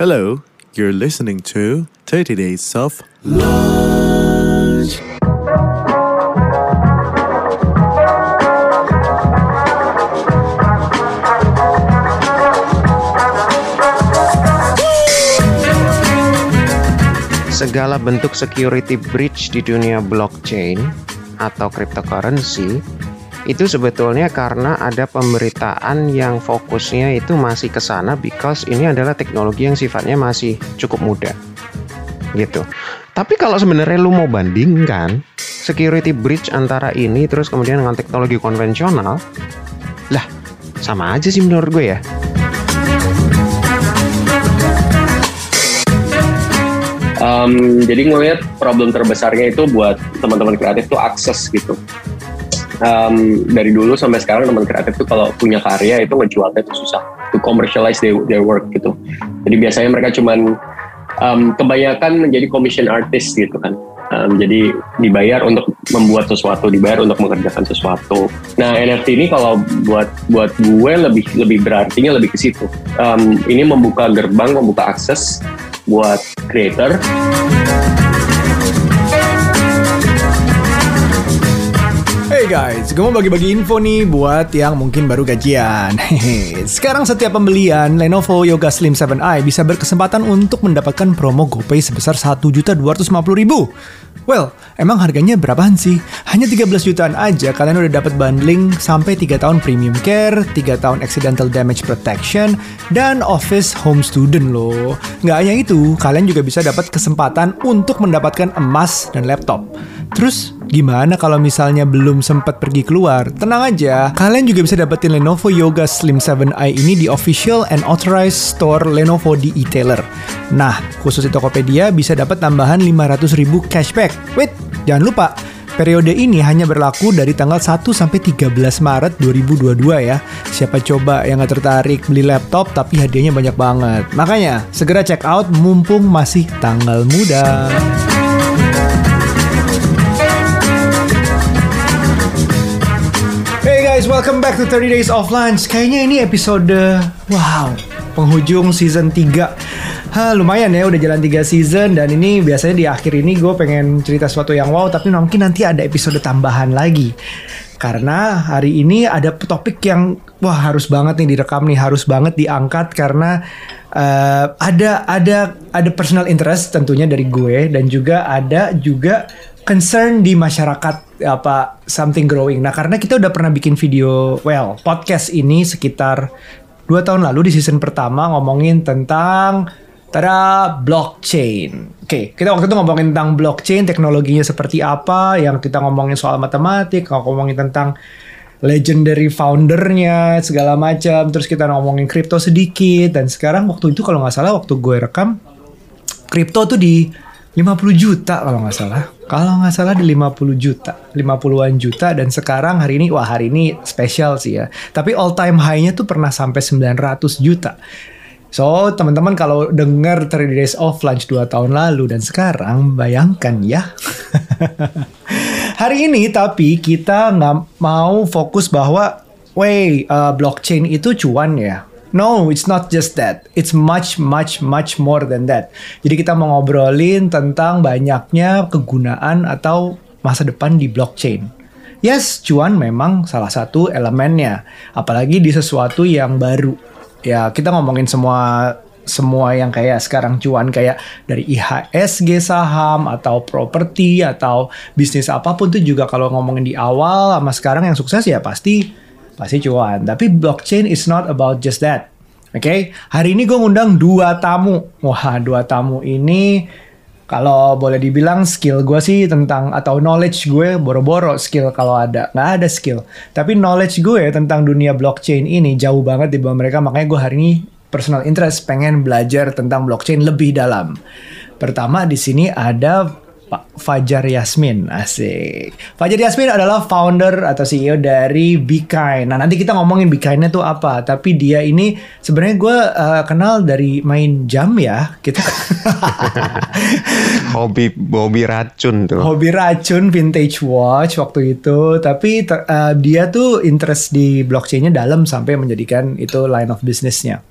Hello, you're listening to 30 Days of Lunch. Segala bentuk security breach di dunia blockchain atau cryptocurrency itu sebetulnya karena ada pemberitaan yang fokusnya itu masih ke sana because ini adalah teknologi yang sifatnya masih cukup muda. Gitu. Tapi kalau sebenarnya lu mau bandingkan security breach antara ini terus kemudian dengan teknologi konvensional, lah sama aja sih menurut gue ya. Um, jadi ngelihat problem terbesarnya itu buat teman-teman kreatif tuh akses gitu. Um, dari dulu sampai sekarang teman kreatif tuh kalau punya karya itu ngejualnya itu susah, to commercialize their, their work gitu. Jadi biasanya mereka cuman um, kebanyakan menjadi commission artist gitu kan. Um, jadi dibayar untuk membuat sesuatu, dibayar untuk mengerjakan sesuatu. Nah NFT ini kalau buat buat gue lebih lebih berartinya lebih ke situ. Um, ini membuka gerbang, membuka akses buat creator. Hey guys, gue mau bagi-bagi info nih buat yang mungkin baru gajian. Sekarang setiap pembelian Lenovo Yoga Slim 7i bisa berkesempatan untuk mendapatkan promo GoPay sebesar 1.250.000. Well, emang harganya berapaan sih? Hanya 13 jutaan aja kalian udah dapat bundling sampai 3 tahun premium care, 3 tahun accidental damage protection, dan office home student loh. Nggak hanya itu, kalian juga bisa dapat kesempatan untuk mendapatkan emas dan laptop. Terus gimana kalau misalnya belum sempat pergi keluar? Tenang aja, kalian juga bisa dapetin Lenovo Yoga Slim 7i ini di official and authorized store Lenovo di e-tailer. Nah, khusus di Tokopedia bisa dapat tambahan 500 ribu cashback. Wait, jangan lupa, Periode ini hanya berlaku dari tanggal 1 sampai 13 Maret 2022 ya. Siapa coba yang gak tertarik beli laptop tapi hadiahnya banyak banget. Makanya segera check out mumpung masih tanggal muda. Guys, welcome back to 30 Days of Lunch. Kayaknya ini episode wow, penghujung season 3. Hah, lumayan ya udah jalan 3 season dan ini biasanya di akhir ini gue pengen cerita sesuatu yang wow tapi mungkin nanti ada episode tambahan lagi. Karena hari ini ada topik yang wah harus banget nih direkam nih, harus banget diangkat karena uh, ada ada ada personal interest tentunya dari gue dan juga ada juga concern di masyarakat apa something growing. Nah, karena kita udah pernah bikin video, well, podcast ini sekitar dua tahun lalu di season pertama ngomongin tentang tada blockchain. Oke, kita waktu itu ngomongin tentang blockchain, teknologinya seperti apa, yang kita ngomongin soal matematik, ngomongin tentang legendary foundernya segala macam, terus kita ngomongin kripto sedikit dan sekarang waktu itu kalau nggak salah waktu gue rekam kripto tuh di 50 juta kalau nggak salah. Kalau nggak salah di 50 juta, 50-an juta dan sekarang hari ini wah hari ini spesial sih ya. Tapi all time high-nya tuh pernah sampai 900 juta. So, teman-teman kalau dengar 30 Days of Lunch 2 tahun lalu dan sekarang bayangkan ya. hari ini tapi kita nggak mau fokus bahwa Wey, uh, blockchain itu cuan ya. No, it's not just that. It's much, much, much more than that. Jadi kita mau ngobrolin tentang banyaknya kegunaan atau masa depan di blockchain. Yes, cuan memang salah satu elemennya. Apalagi di sesuatu yang baru. Ya, kita ngomongin semua semua yang kayak sekarang cuan kayak dari IHSG saham atau properti atau bisnis apa pun tuh juga kalau ngomongin di awal sama sekarang yang sukses ya pasti pasti cuan. Tapi blockchain is not about just that. Oke, okay? hari ini gue ngundang dua tamu. Wah, dua tamu ini kalau boleh dibilang skill gue sih tentang atau knowledge gue boro-boro skill kalau ada nggak ada skill. Tapi knowledge gue tentang dunia blockchain ini jauh banget di bawah mereka. Makanya gue hari ini personal interest pengen belajar tentang blockchain lebih dalam. Pertama di sini ada Pak Fajar Yasmin, asik. Fajar Yasmin adalah founder atau CEO dari Bikain. Nah nanti kita ngomongin Bikainnya tuh apa. Tapi dia ini sebenarnya gue uh, kenal dari main jam ya. Kita hobi hobi racun tuh. Hobi racun vintage watch waktu itu. Tapi uh, dia tuh interest di blockchainnya dalam sampai menjadikan itu line of businessnya.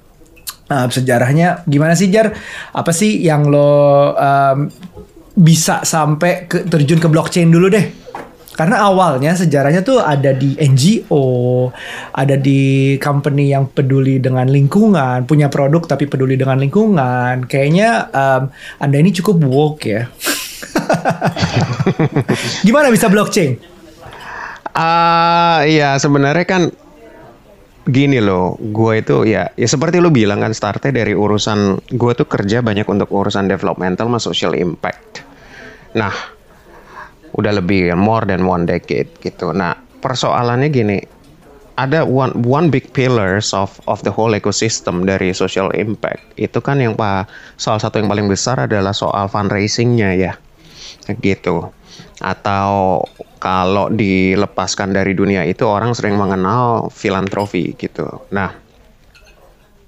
Uh, sejarahnya gimana sih Jar? Apa sih yang lo um, bisa sampai ke, terjun ke blockchain dulu deh? Karena awalnya sejarahnya tuh ada di NGO, ada di company yang peduli dengan lingkungan, punya produk tapi peduli dengan lingkungan. Kayaknya um, Anda ini cukup woke ya. Gimana bisa blockchain? Ah, uh, iya sebenarnya kan gini loh, gue itu ya, ya seperti lo bilang kan startnya dari urusan gue tuh kerja banyak untuk urusan developmental sama social impact. Nah, udah lebih more than one decade gitu. Nah, persoalannya gini, ada one one big pillars of of the whole ecosystem dari social impact. Itu kan yang pak salah satu yang paling besar adalah soal fundraisingnya ya, gitu atau kalau dilepaskan dari dunia itu orang sering mengenal filantropi gitu. Nah,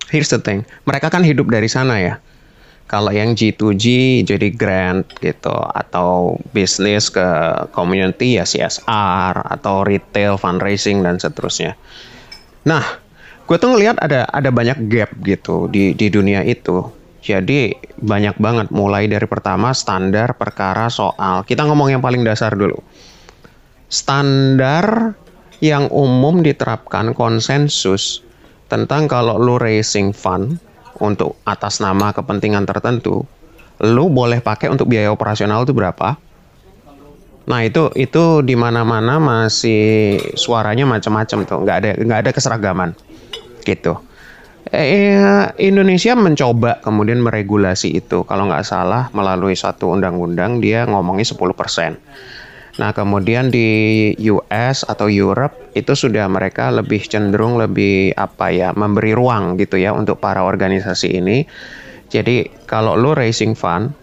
here's the thing, mereka kan hidup dari sana ya. Kalau yang G2G jadi grant gitu atau bisnis ke community ya CSR atau retail fundraising dan seterusnya. Nah, gue tuh ngelihat ada ada banyak gap gitu di di dunia itu jadi banyak banget mulai dari pertama standar perkara soal. Kita ngomong yang paling dasar dulu. Standar yang umum diterapkan konsensus tentang kalau lu raising fund untuk atas nama kepentingan tertentu, lu boleh pakai untuk biaya operasional itu berapa? Nah itu itu di mana-mana masih suaranya macam-macam tuh, nggak ada nggak ada keseragaman gitu. Eh, Indonesia mencoba kemudian meregulasi itu. Kalau nggak salah melalui satu undang-undang dia ngomongnya 10%. Nah kemudian di US atau Europe itu sudah mereka lebih cenderung lebih apa ya memberi ruang gitu ya untuk para organisasi ini. Jadi kalau lo raising fund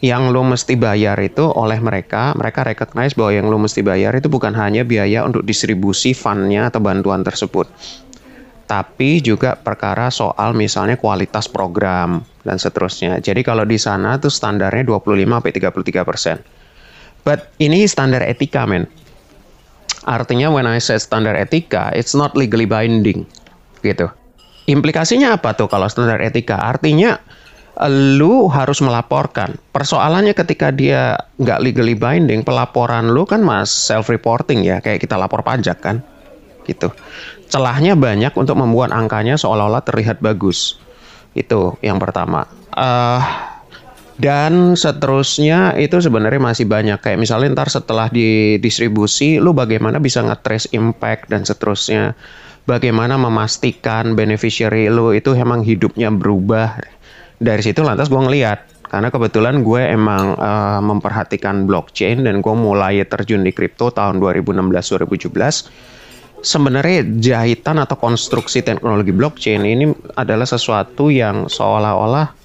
yang lo mesti bayar itu oleh mereka, mereka recognize bahwa yang lo mesti bayar itu bukan hanya biaya untuk distribusi fundnya atau bantuan tersebut, tapi juga perkara soal misalnya kualitas program dan seterusnya. Jadi kalau di sana tuh standarnya 25 sampai 33 persen. But ini standar etika men. Artinya when I say standar etika, it's not legally binding gitu. Implikasinya apa tuh kalau standar etika? Artinya lu harus melaporkan. Persoalannya ketika dia nggak legally binding, pelaporan lu kan mas self reporting ya, kayak kita lapor pajak kan, gitu celahnya banyak untuk membuat angkanya seolah-olah terlihat bagus. Itu yang pertama. Uh, dan seterusnya itu sebenarnya masih banyak. Kayak misalnya ntar setelah didistribusi lu bagaimana bisa nge-trace impact dan seterusnya. Bagaimana memastikan beneficiary lu itu emang hidupnya berubah. Dari situ lantas gue ngeliat. Karena kebetulan gue emang uh, memperhatikan blockchain dan gue mulai terjun di kripto tahun 2016 2017 sebenarnya jahitan atau konstruksi teknologi blockchain ini adalah sesuatu yang seolah-olah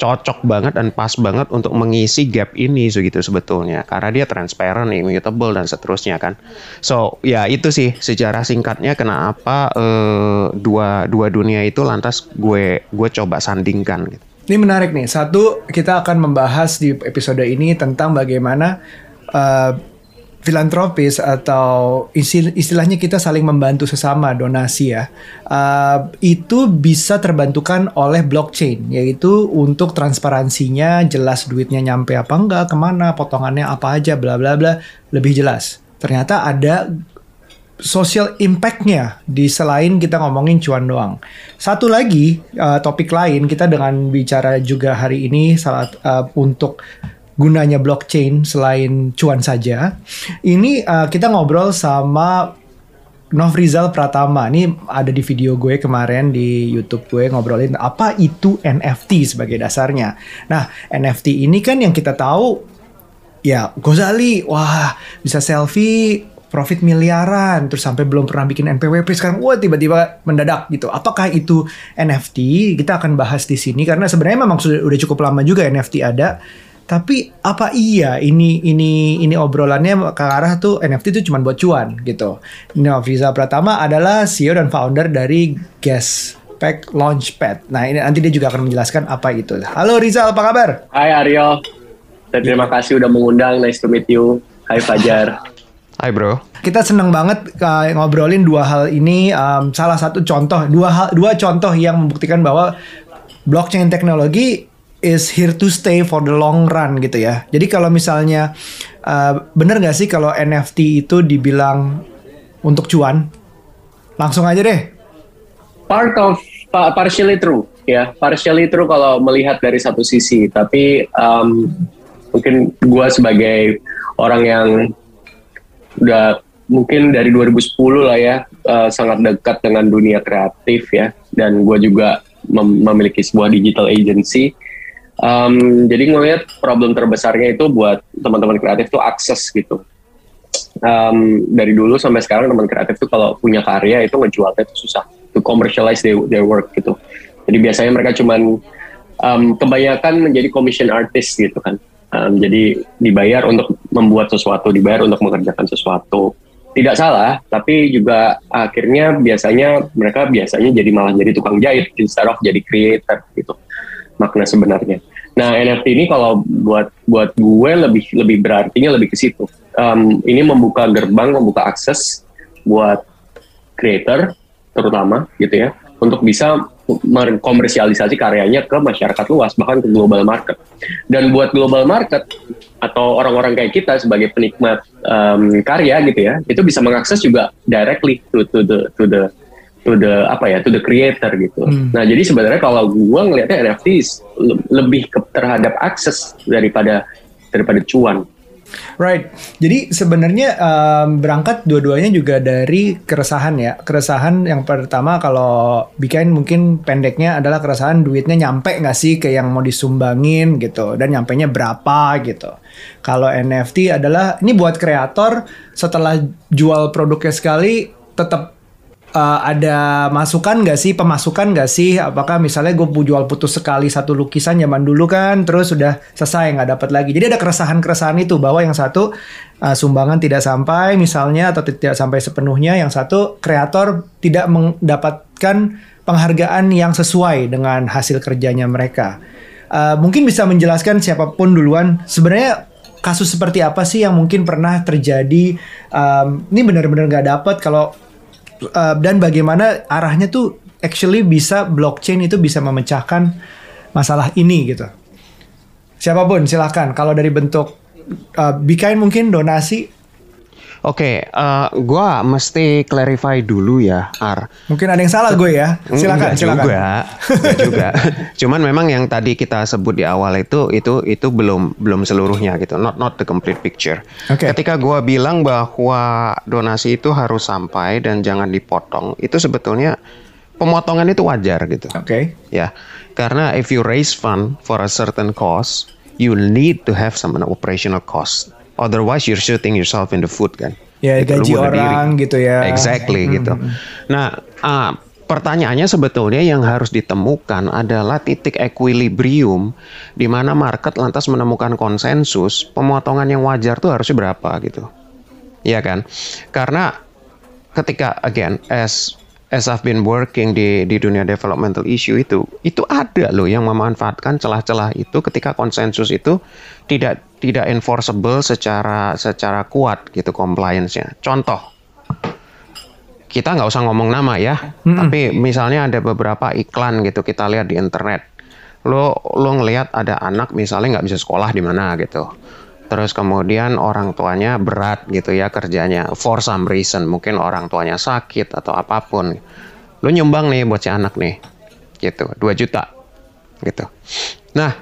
cocok banget dan pas banget untuk mengisi gap ini segitu sebetulnya karena dia transparent, immutable dan seterusnya kan. So ya itu sih sejarah singkatnya kenapa uh, dua dua dunia itu lantas gue gue coba sandingkan gitu. Ini menarik nih. Satu kita akan membahas di episode ini tentang bagaimana uh, filantropis atau istilahnya kita saling membantu sesama donasi ya uh, itu bisa terbantukan oleh blockchain yaitu untuk transparansinya jelas duitnya nyampe apa enggak ke mana potongannya apa aja bla bla bla lebih jelas ternyata ada social impactnya di selain kita ngomongin cuan doang. Satu lagi uh, topik lain kita dengan bicara juga hari ini saat uh, untuk gunanya blockchain selain cuan saja. Ini uh, kita ngobrol sama Nofrizal Pratama. Ini ada di video gue kemarin di YouTube gue ngobrolin apa itu NFT sebagai dasarnya. Nah, NFT ini kan yang kita tahu ya Gozali, wah bisa selfie profit miliaran terus sampai belum pernah bikin NPWP sekarang wah tiba-tiba mendadak gitu. Apakah itu NFT? Kita akan bahas di sini karena sebenarnya memang sudah udah cukup lama juga NFT ada tapi apa iya ini ini ini obrolannya ke arah tuh NFT itu cuma buat cuan gitu. Nah, Visa Pratama adalah CEO dan founder dari Gaspack Launchpad. Nah, ini nanti dia juga akan menjelaskan apa itu. Halo Rizal, apa kabar? Hai Aryo. Dan terima kasih udah mengundang. Nice to meet you. Hai Fajar. Hai bro. kita senang banget uh, ngobrolin dua hal ini. Um, salah satu contoh, dua hal, dua contoh yang membuktikan bahwa blockchain teknologi is here to stay for the long run gitu ya. Jadi kalau misalnya uh, bener nggak sih kalau NFT itu dibilang untuk cuan? Langsung aja deh. Part of partially true ya, partially true kalau melihat dari satu sisi. Tapi um, mungkin gue sebagai orang yang udah mungkin dari 2010 lah ya uh, sangat dekat dengan dunia kreatif ya dan gue juga mem memiliki sebuah digital agency um, jadi ngelihat problem terbesarnya itu buat teman-teman kreatif tuh akses gitu um, dari dulu sampai sekarang teman kreatif tuh kalau punya karya itu ngejualnya itu susah to commercialize their, their work gitu jadi biasanya mereka cuman um, kebanyakan menjadi commission artist gitu kan Um, jadi dibayar untuk membuat sesuatu, dibayar untuk mengerjakan sesuatu. Tidak salah, tapi juga akhirnya biasanya mereka biasanya jadi malah jadi tukang jahit instead of jadi creator gitu. Makna sebenarnya. Nah NFT ini kalau buat buat gue lebih lebih berartinya lebih ke situ. Um, ini membuka gerbang, membuka akses buat creator terutama gitu ya untuk bisa komersialisasi karyanya ke masyarakat luas bahkan ke global market dan buat global market atau orang-orang kayak kita sebagai penikmat um, karya gitu ya itu bisa mengakses juga directly to to the to the to the apa ya to the creator gitu. Hmm. Nah jadi sebenarnya kalau gua ngelihatnya NFT lebih ke, terhadap akses daripada daripada cuan Right. Jadi sebenarnya um, berangkat dua-duanya juga dari keresahan ya. Keresahan yang pertama kalau bikin mungkin pendeknya adalah keresahan duitnya nyampe nggak sih ke yang mau disumbangin gitu dan nyampe nya berapa gitu. Kalau NFT adalah ini buat kreator setelah jual produknya sekali tetap uh, ada masukan gak sih? Pemasukan gak sih? Apakah misalnya gue jual putus sekali satu lukisan zaman dulu kan terus sudah selesai nggak dapat lagi. Jadi ada keresahan keresahan itu bahwa yang satu uh, sumbangan tidak sampai misalnya atau tidak sampai sepenuhnya. Yang satu kreator tidak mendapatkan penghargaan yang sesuai dengan hasil kerjanya mereka. Uh, mungkin bisa menjelaskan siapa pun duluan sebenarnya kasus seperti apa sih yang mungkin pernah terjadi? Um, ini benar-benar nggak dapat kalau uh, dan bagaimana arahnya tuh actually bisa blockchain itu bisa memecahkan masalah ini gitu. Siapa pun silahkan. Kalau dari bentuk uh, Bikain mungkin donasi Oke, okay, uh, eh, gue mesti clarify dulu ya, Ar. Mungkin ada yang salah gue ya. Silakan, Enggak silakan. Juga, Enggak juga. Cuman memang yang tadi kita sebut di awal itu itu itu belum belum seluruhnya gitu. Not not the complete picture. Okay. Ketika gue bilang bahwa donasi itu harus sampai dan jangan dipotong, itu sebetulnya pemotongan itu wajar gitu. Oke. Okay. Ya, karena if you raise fund for a certain cause, you need to have some operational cost Otherwise you're shooting yourself in the foot kan. Ya gitu, gaji orang diri. gitu ya. Exactly hmm. gitu. Nah, uh, pertanyaannya sebetulnya yang harus ditemukan adalah titik equilibrium di mana market lantas menemukan konsensus pemotongan yang wajar tuh harusnya berapa gitu. Iya kan? Karena ketika again as as I've been working di di dunia developmental issue itu, itu ada loh yang memanfaatkan celah-celah itu ketika konsensus itu tidak tidak enforceable secara secara kuat gitu compliance-nya. Contoh, kita nggak usah ngomong nama ya, hmm. tapi misalnya ada beberapa iklan gitu kita lihat di internet, lo lo ngelihat ada anak misalnya nggak bisa sekolah di mana gitu terus kemudian orang tuanya berat gitu ya kerjanya for some reason. Mungkin orang tuanya sakit atau apa pun. Lu nyumbang nih buat si anak nih gitu. 2 juta gitu. Nah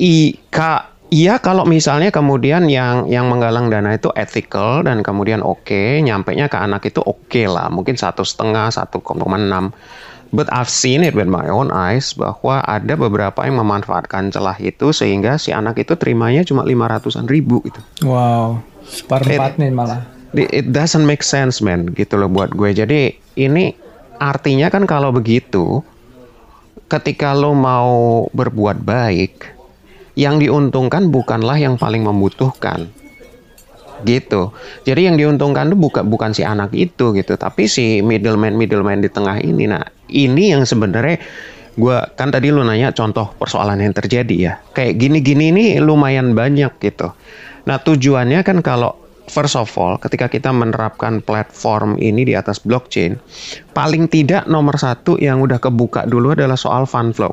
i ka Iya kalau misalnya kemudian yang yang menggalang dana itu ethical dan kemudian oke, okay, nyampe nya ke anak itu oke okay lah, mungkin satu setengah, satu koma enam. But I've seen it with my own eyes bahwa ada beberapa yang memanfaatkan celah itu sehingga si anak itu terimanya cuma lima ratusan ribu gitu. Wow, seperempat nih malah. It doesn't make sense man gitu loh buat gue. Jadi ini artinya kan kalau begitu ketika lo mau berbuat baik yang diuntungkan bukanlah yang paling membutuhkan gitu. Jadi yang diuntungkan itu bukan bukan si anak itu gitu, tapi si middleman middleman di tengah ini. Nah ini yang sebenarnya gue kan tadi lu nanya contoh persoalan yang terjadi ya. Kayak gini-gini ini lumayan banyak gitu. Nah tujuannya kan kalau first of all, ketika kita menerapkan platform ini di atas blockchain, paling tidak nomor satu yang udah kebuka dulu adalah soal fund flow.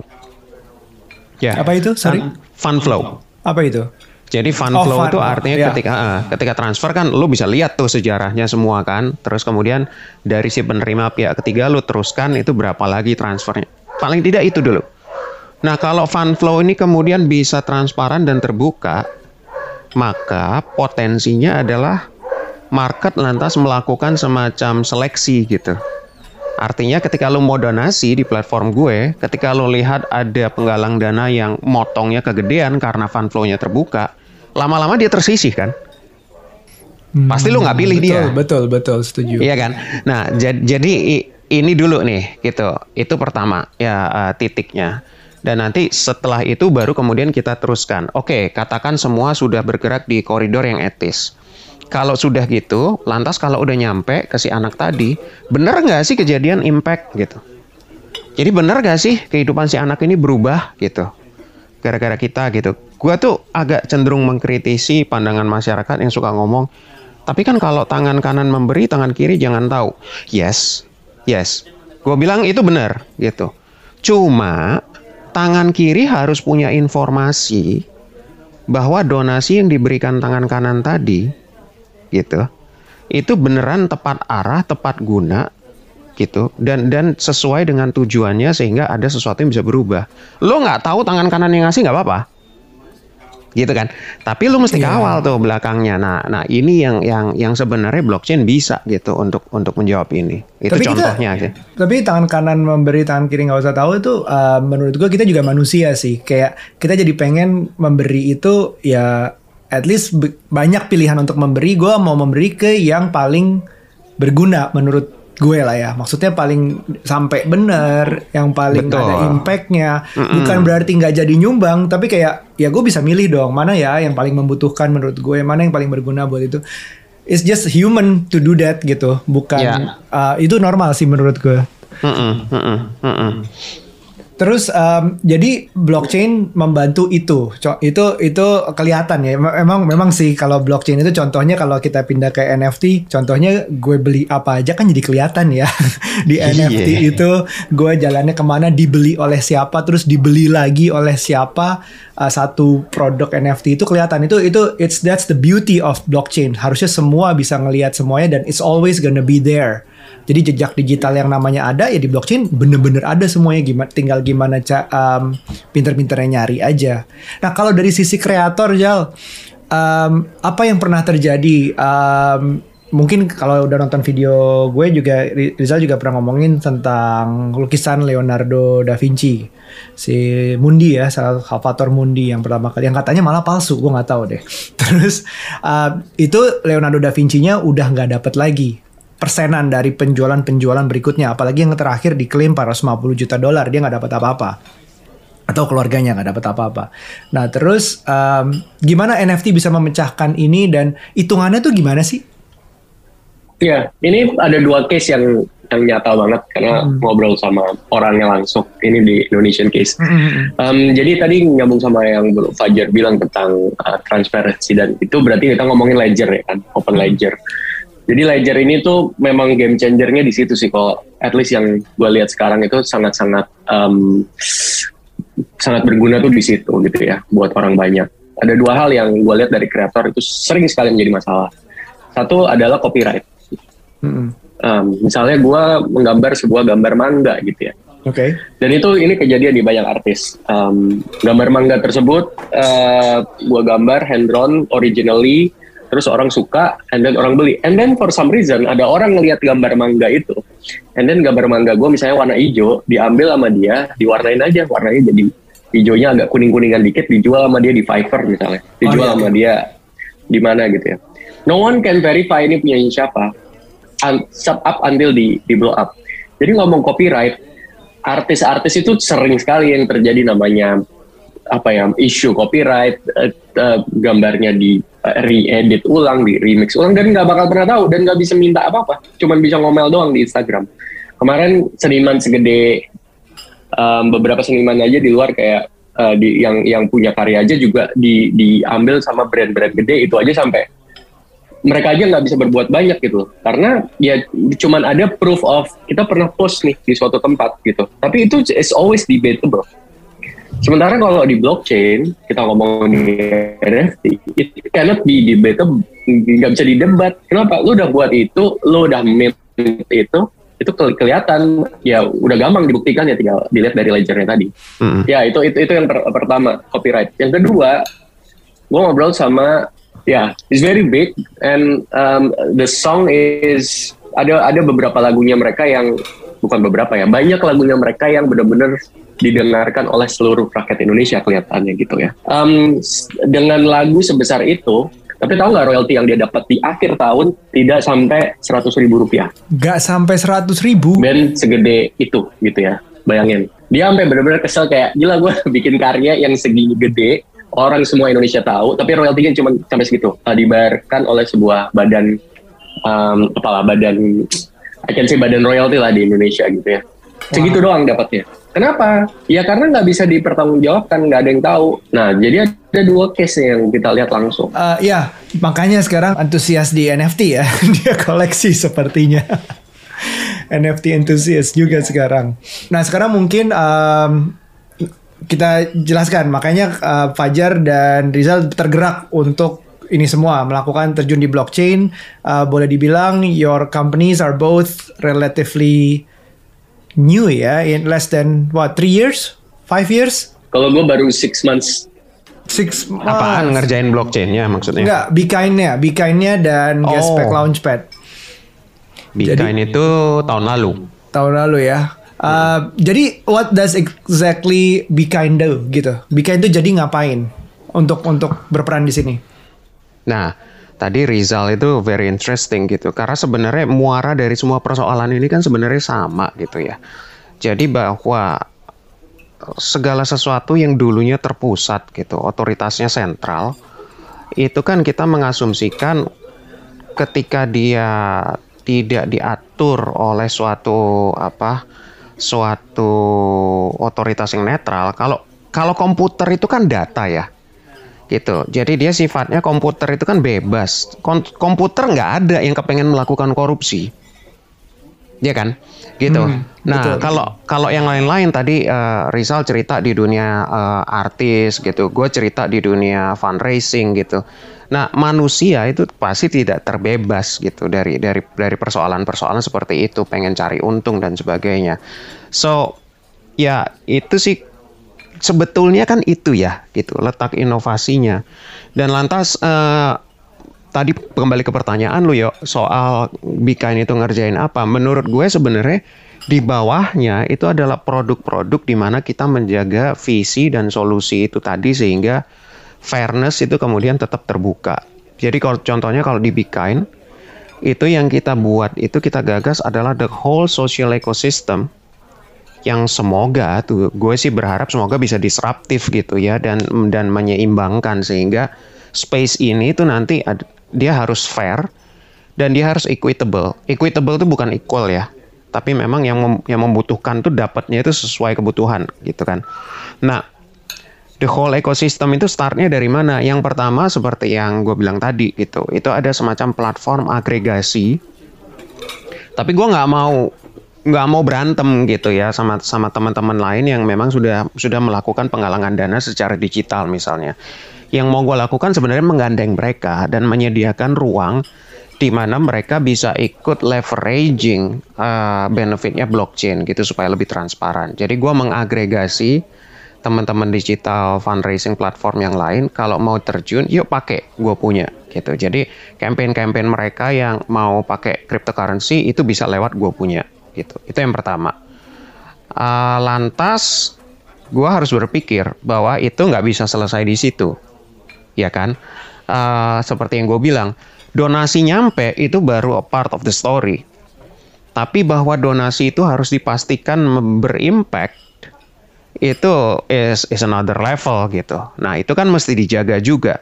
Ya. Apa itu? Sorry. Fund flow. Apa itu? Jadi fund Oh, flow fund itu artinya ya. ketika ah, ketika transfer kan lu bisa lihat tuh sejarahnya semua kan. Terus kemudian dari si penerima pihak ketiga lu teruskan itu berapa lagi transfernya. Paling tidak itu dulu. Nah, kalau fund flow ini kemudian bisa transparan dan terbuka, maka potensinya adalah market lantas melakukan semacam seleksi gitu. Artinya ketika lu mau donasi di platform gue, ketika lu lihat ada penggalang dana yang motongnya kegedean karena fund flow-nya terbuka, lama-lama dia tersisih kan? Pasti lu nggak pilih betul, dia. Betul, betul, setuju. Iya kan? Nah, jad- jadi ini dulu nih, gitu. Itu pertama, ya eh, titiknya. Dan nanti setelah itu baru kemudian kita teruskan. Oke, katakan semua sudah bergerak di koridor yang etis. Kalau sudah gitu, lantas kalau udah nyampe ke si anak tadi, bener nggak sih kejadian impact gitu? Jadi bener gak sih kehidupan si anak ini berubah gitu? Gara-gara kita gitu. Gua tuh agak cenderung mengkritisi pandangan masyarakat yang suka ngomong, tapi kan kalau tangan kanan memberi, tangan kiri jangan tahu. Yes, yes. Gue bilang itu benar gitu. Cuma tangan kiri harus punya informasi bahwa donasi yang diberikan tangan kanan tadi gitu itu beneran tepat arah, tepat guna gitu dan dan sesuai dengan tujuannya sehingga ada sesuatu yang bisa berubah. Lo nggak tahu tangan kanan yang ngasih nggak apa-apa, gitu kan? Tapi lo mesti Iya. kawal tuh belakangnya. Nah, nah ini yang yang yang sebenarnya blockchain bisa gitu untuk untuk menjawab ini. Itu Tapi kita- contohnya aja. Tapi tangan kanan memberi tangan kiri nggak usah tahu itu uh, menurut gua kita juga manusia sih. Kayak kita jadi pengen memberi itu ya at least banyak pilihan untuk memberi. Gua mau memberi ke yang paling berguna menurut gue lah ya. Maksudnya paling sampai bener, yang paling Betul. ada impactnya. Bukan berarti nggak jadi nyumbang, tapi kayak ya gue bisa milih dong mana ya yang paling membutuhkan menurut gue, mana yang paling berguna buat itu. It's just human to do that gitu, bukan Ya. Uh, itu normal sih menurut gue. Mm-mm, mm-mm, mm-mm. Terus um, jadi blockchain membantu itu, itu itu kelihatan ya. Em- Emang memang sih kalau blockchain itu contohnya kalau kita pindah ke NFT, contohnya gue beli apa aja kan jadi kelihatan ya di Iya. NFT itu gue jalannya ke mana dibeli oleh siapa, terus dibeli lagi oleh siapa uh, satu produk NFT itu kelihatan itu itu it's that's the beauty of blockchain. Harusnya semua bisa ngelihat semuanya dan it's always gonna be there. Jadi jejak digital yang namanya ada ya di blockchain bener-bener ada semuanya gimana tinggal gimana ca, um, pinter-pinternya nyari aja. Nah kalau dari sisi kreator Jal, um, apa yang pernah terjadi? Um, mungkin kalau udah nonton video gue juga Ri- Rizal juga pernah ngomongin tentang lukisan Leonardo da Vinci si Mundi ya salah Salvator Mundi yang pertama kali yang katanya malah palsu gue nggak tahu deh terus uh, itu Leonardo da Vinci-nya udah nggak dapet lagi persenan dari penjualan-penjualan berikutnya apalagi yang terakhir diklaim 450 juta dolar dia nggak dapat apa-apa atau keluarganya nggak dapat apa-apa. Nah terus um, gimana NFT bisa memecahkan ini dan hitungannya tuh gimana sih? Iya, ini ada dua case yang yang nyata banget karena ngobrol sama orangnya langsung. Ini di Indonesian case. Um, jadi tadi nyambung sama yang Bro Fajar bilang tentang uh, transparansi dan itu berarti kita ngomongin ledger ya kan, open ledger. Jadi ledger ini tuh memang game changernya di situ sih. Kalau at least yang gue lihat sekarang itu sangat-sangat um, sangat berguna tuh di situ gitu ya buat orang banyak. Ada dua hal yang gue lihat dari kreator itu sering sekali menjadi masalah. Satu adalah copyright. Mm-mm. Um, misalnya gue menggambar sebuah gambar manga gitu ya. Oke. Dan itu ini kejadian di banyak artis. Um, gambar manga tersebut uh, gue gambar hand drawn originally, terus orang suka, and then orang beli. And then for some reason ada orang ngelihat gambar manga itu, and then gambar manga gue misalnya warna hijau, diambil sama dia, diwarnain aja, warnanya jadi hijaunya agak kuning-kuningan dikit, dijual sama dia di Fiverr misalnya, dijual iya. sama dia di mana gitu ya. No one can verify ini punya siapa, un- sub up until di, di blow up. Jadi ngomong copyright, artis-artis itu sering sekali yang terjadi namanya apa ya isu copyright eh, eh, gambarnya di eh, re-edit ulang di remix ulang dan nggak bakal pernah tahu dan nggak bisa minta apa-apa. Cuman bisa ngomel doang di Instagram. Kemarin seniman segede em, beberapa seniman aja di luar kayak eh, di yang yang punya karya aja juga di diambil sama brand-brand gede itu aja sampai mereka aja nggak bisa berbuat banyak gitu karena ya cuman ada proof of kita pernah post nih di suatu tempat gitu. Tapi itu is always debatable sementara kalau di blockchain kita ngomong di NFT itu cannot be debatable nggak bisa didebat. Kenapa? Lu udah buat itu lu udah mint itu itu ke- kelihatan. Ya udah gampang dibuktikan ya tinggal dilihat dari ledgernya tadi. Mm. ya itu itu itu yang per- pertama copyright. Yang kedua gue ngobrol sama ya it's very big and um, the song is ada ada beberapa lagunya mereka yang bukan beberapa ya banyak lagunya mereka yang benar-benar didengarkan oleh seluruh rakyat Indonesia kelihatannya gitu ya. Um, dengan lagu sebesar itu tapi tahu nggak royalti yang dia dapat di akhir tahun tidak sampai 100 ribu rupiah. Gak sampai 100 ribu. band segede itu gitu ya bayangin. Dia sampai benar-benar kesel kayak gila gue bikin karya yang segini gede orang semua Indonesia tahu tapi royaltinya cuma sampai segitu. Uh, dibayarkan oleh sebuah badan um, kepala badan I can say badan royalti lah di Indonesia gitu ya. Segitu doang dapatnya kenapa ya karena nggak bisa dipertanggungjawabkan nggak ada yang tahu nah jadi ada dua case yang kita lihat langsung Eh, ya, makanya sekarang antusias di NFT ya. Dia koleksi sepertinya. NFT antusias juga sekarang. Nah, sekarang mungkin em, kita jelaskan. Makanya eh, Fajar dan Rizal tergerak untuk ini semua melakukan terjun di blockchain. Eh, boleh dibilang your companies are both relatively new ya, in less than what three years, five years, kalau gue baru six months six Apaan months. ngerjain blockchainnya maksudnya? Enggak, Be Kind-nya dan Oh. Gaspec Launchpad Bitcoin itu tahun lalu. tahun lalu ya. Uh, jadi what does exactly Be Kind do gitu? Be Kind itu jadi ngapain untuk untuk berperan di sini? Nah, tadi Rizal itu very interesting gitu. Karena sebenarnya muara dari semua persoalan ini kan sebenarnya sama gitu ya. Jadi bahwa segala sesuatu yang dulunya terpusat gitu, otoritasnya sentral, itu kan kita mengasumsikan ketika dia tidak diatur oleh suatu apa suatu otoritas yang netral kalau kalau komputer itu kan data ya gitu. Jadi dia sifatnya komputer itu kan bebas. Kon- komputer nggak ada yang kepengen melakukan korupsi. Ya kan? Gitu. Hmm, nah betul. kalau kalau yang lain-lain tadi eh, Rizal cerita di dunia eh, artis gitu. Gue cerita di dunia fundraising gitu. Nah manusia itu pasti tidak terbebas gitu dari dari dari persoalan-persoalan seperti itu. Pengen cari untung dan sebagainya. So ya itu sih sebetulnya kan itu ya gitu letak inovasinya. Dan lantas eh, tadi kembali ke pertanyaan lu yo soal Bikain itu ngerjain apa. Menurut gue sebenarnya di bawahnya itu adalah produk-produk di mana kita menjaga visi dan solusi itu tadi sehingga fairness itu kemudian tetap terbuka. Jadi kalau contohnya kalau di Bikain itu yang kita buat itu kita gagas adalah the whole social ecosystem yang semoga tuh gue sih berharap semoga bisa disruptif gitu ya dan dan menyeimbangkan sehingga space ini tuh nanti ad- dia harus fair dan dia harus equitable. Equitable itu bukan equal ya, tapi memang yang mem- yang membutuhkan tuh dapatnya itu sesuai kebutuhan gitu kan. Nah, the whole ecosystem itu startnya dari mana? Yang pertama seperti yang gue bilang tadi gitu, itu ada semacam platform agregasi. Tapi gue nggak mau nggak mau berantem gitu ya sama sama teman-teman lain yang memang sudah sudah melakukan penggalangan dana secara digital misalnya. Yang mau gue lakukan sebenarnya menggandeng mereka dan menyediakan ruang di mana mereka bisa ikut leveraging uh, benefitnya blockchain gitu supaya lebih transparan. Jadi gue mengagregasi teman-teman digital fundraising platform yang lain kalau mau terjun yuk pakai gue punya gitu jadi campaign-campaign mereka yang mau pakai cryptocurrency itu bisa lewat gue punya gitu. Itu yang pertama. Ah, lantas gue harus berpikir bahwa itu nggak bisa selesai di situ. Ya kan? Ah, seperti yang gue bilang donasi nyampe itu baru a part of the story. Tapi bahwa donasi itu harus dipastikan berimpact itu is is another level gitu. Nah, itu kan mesti dijaga juga.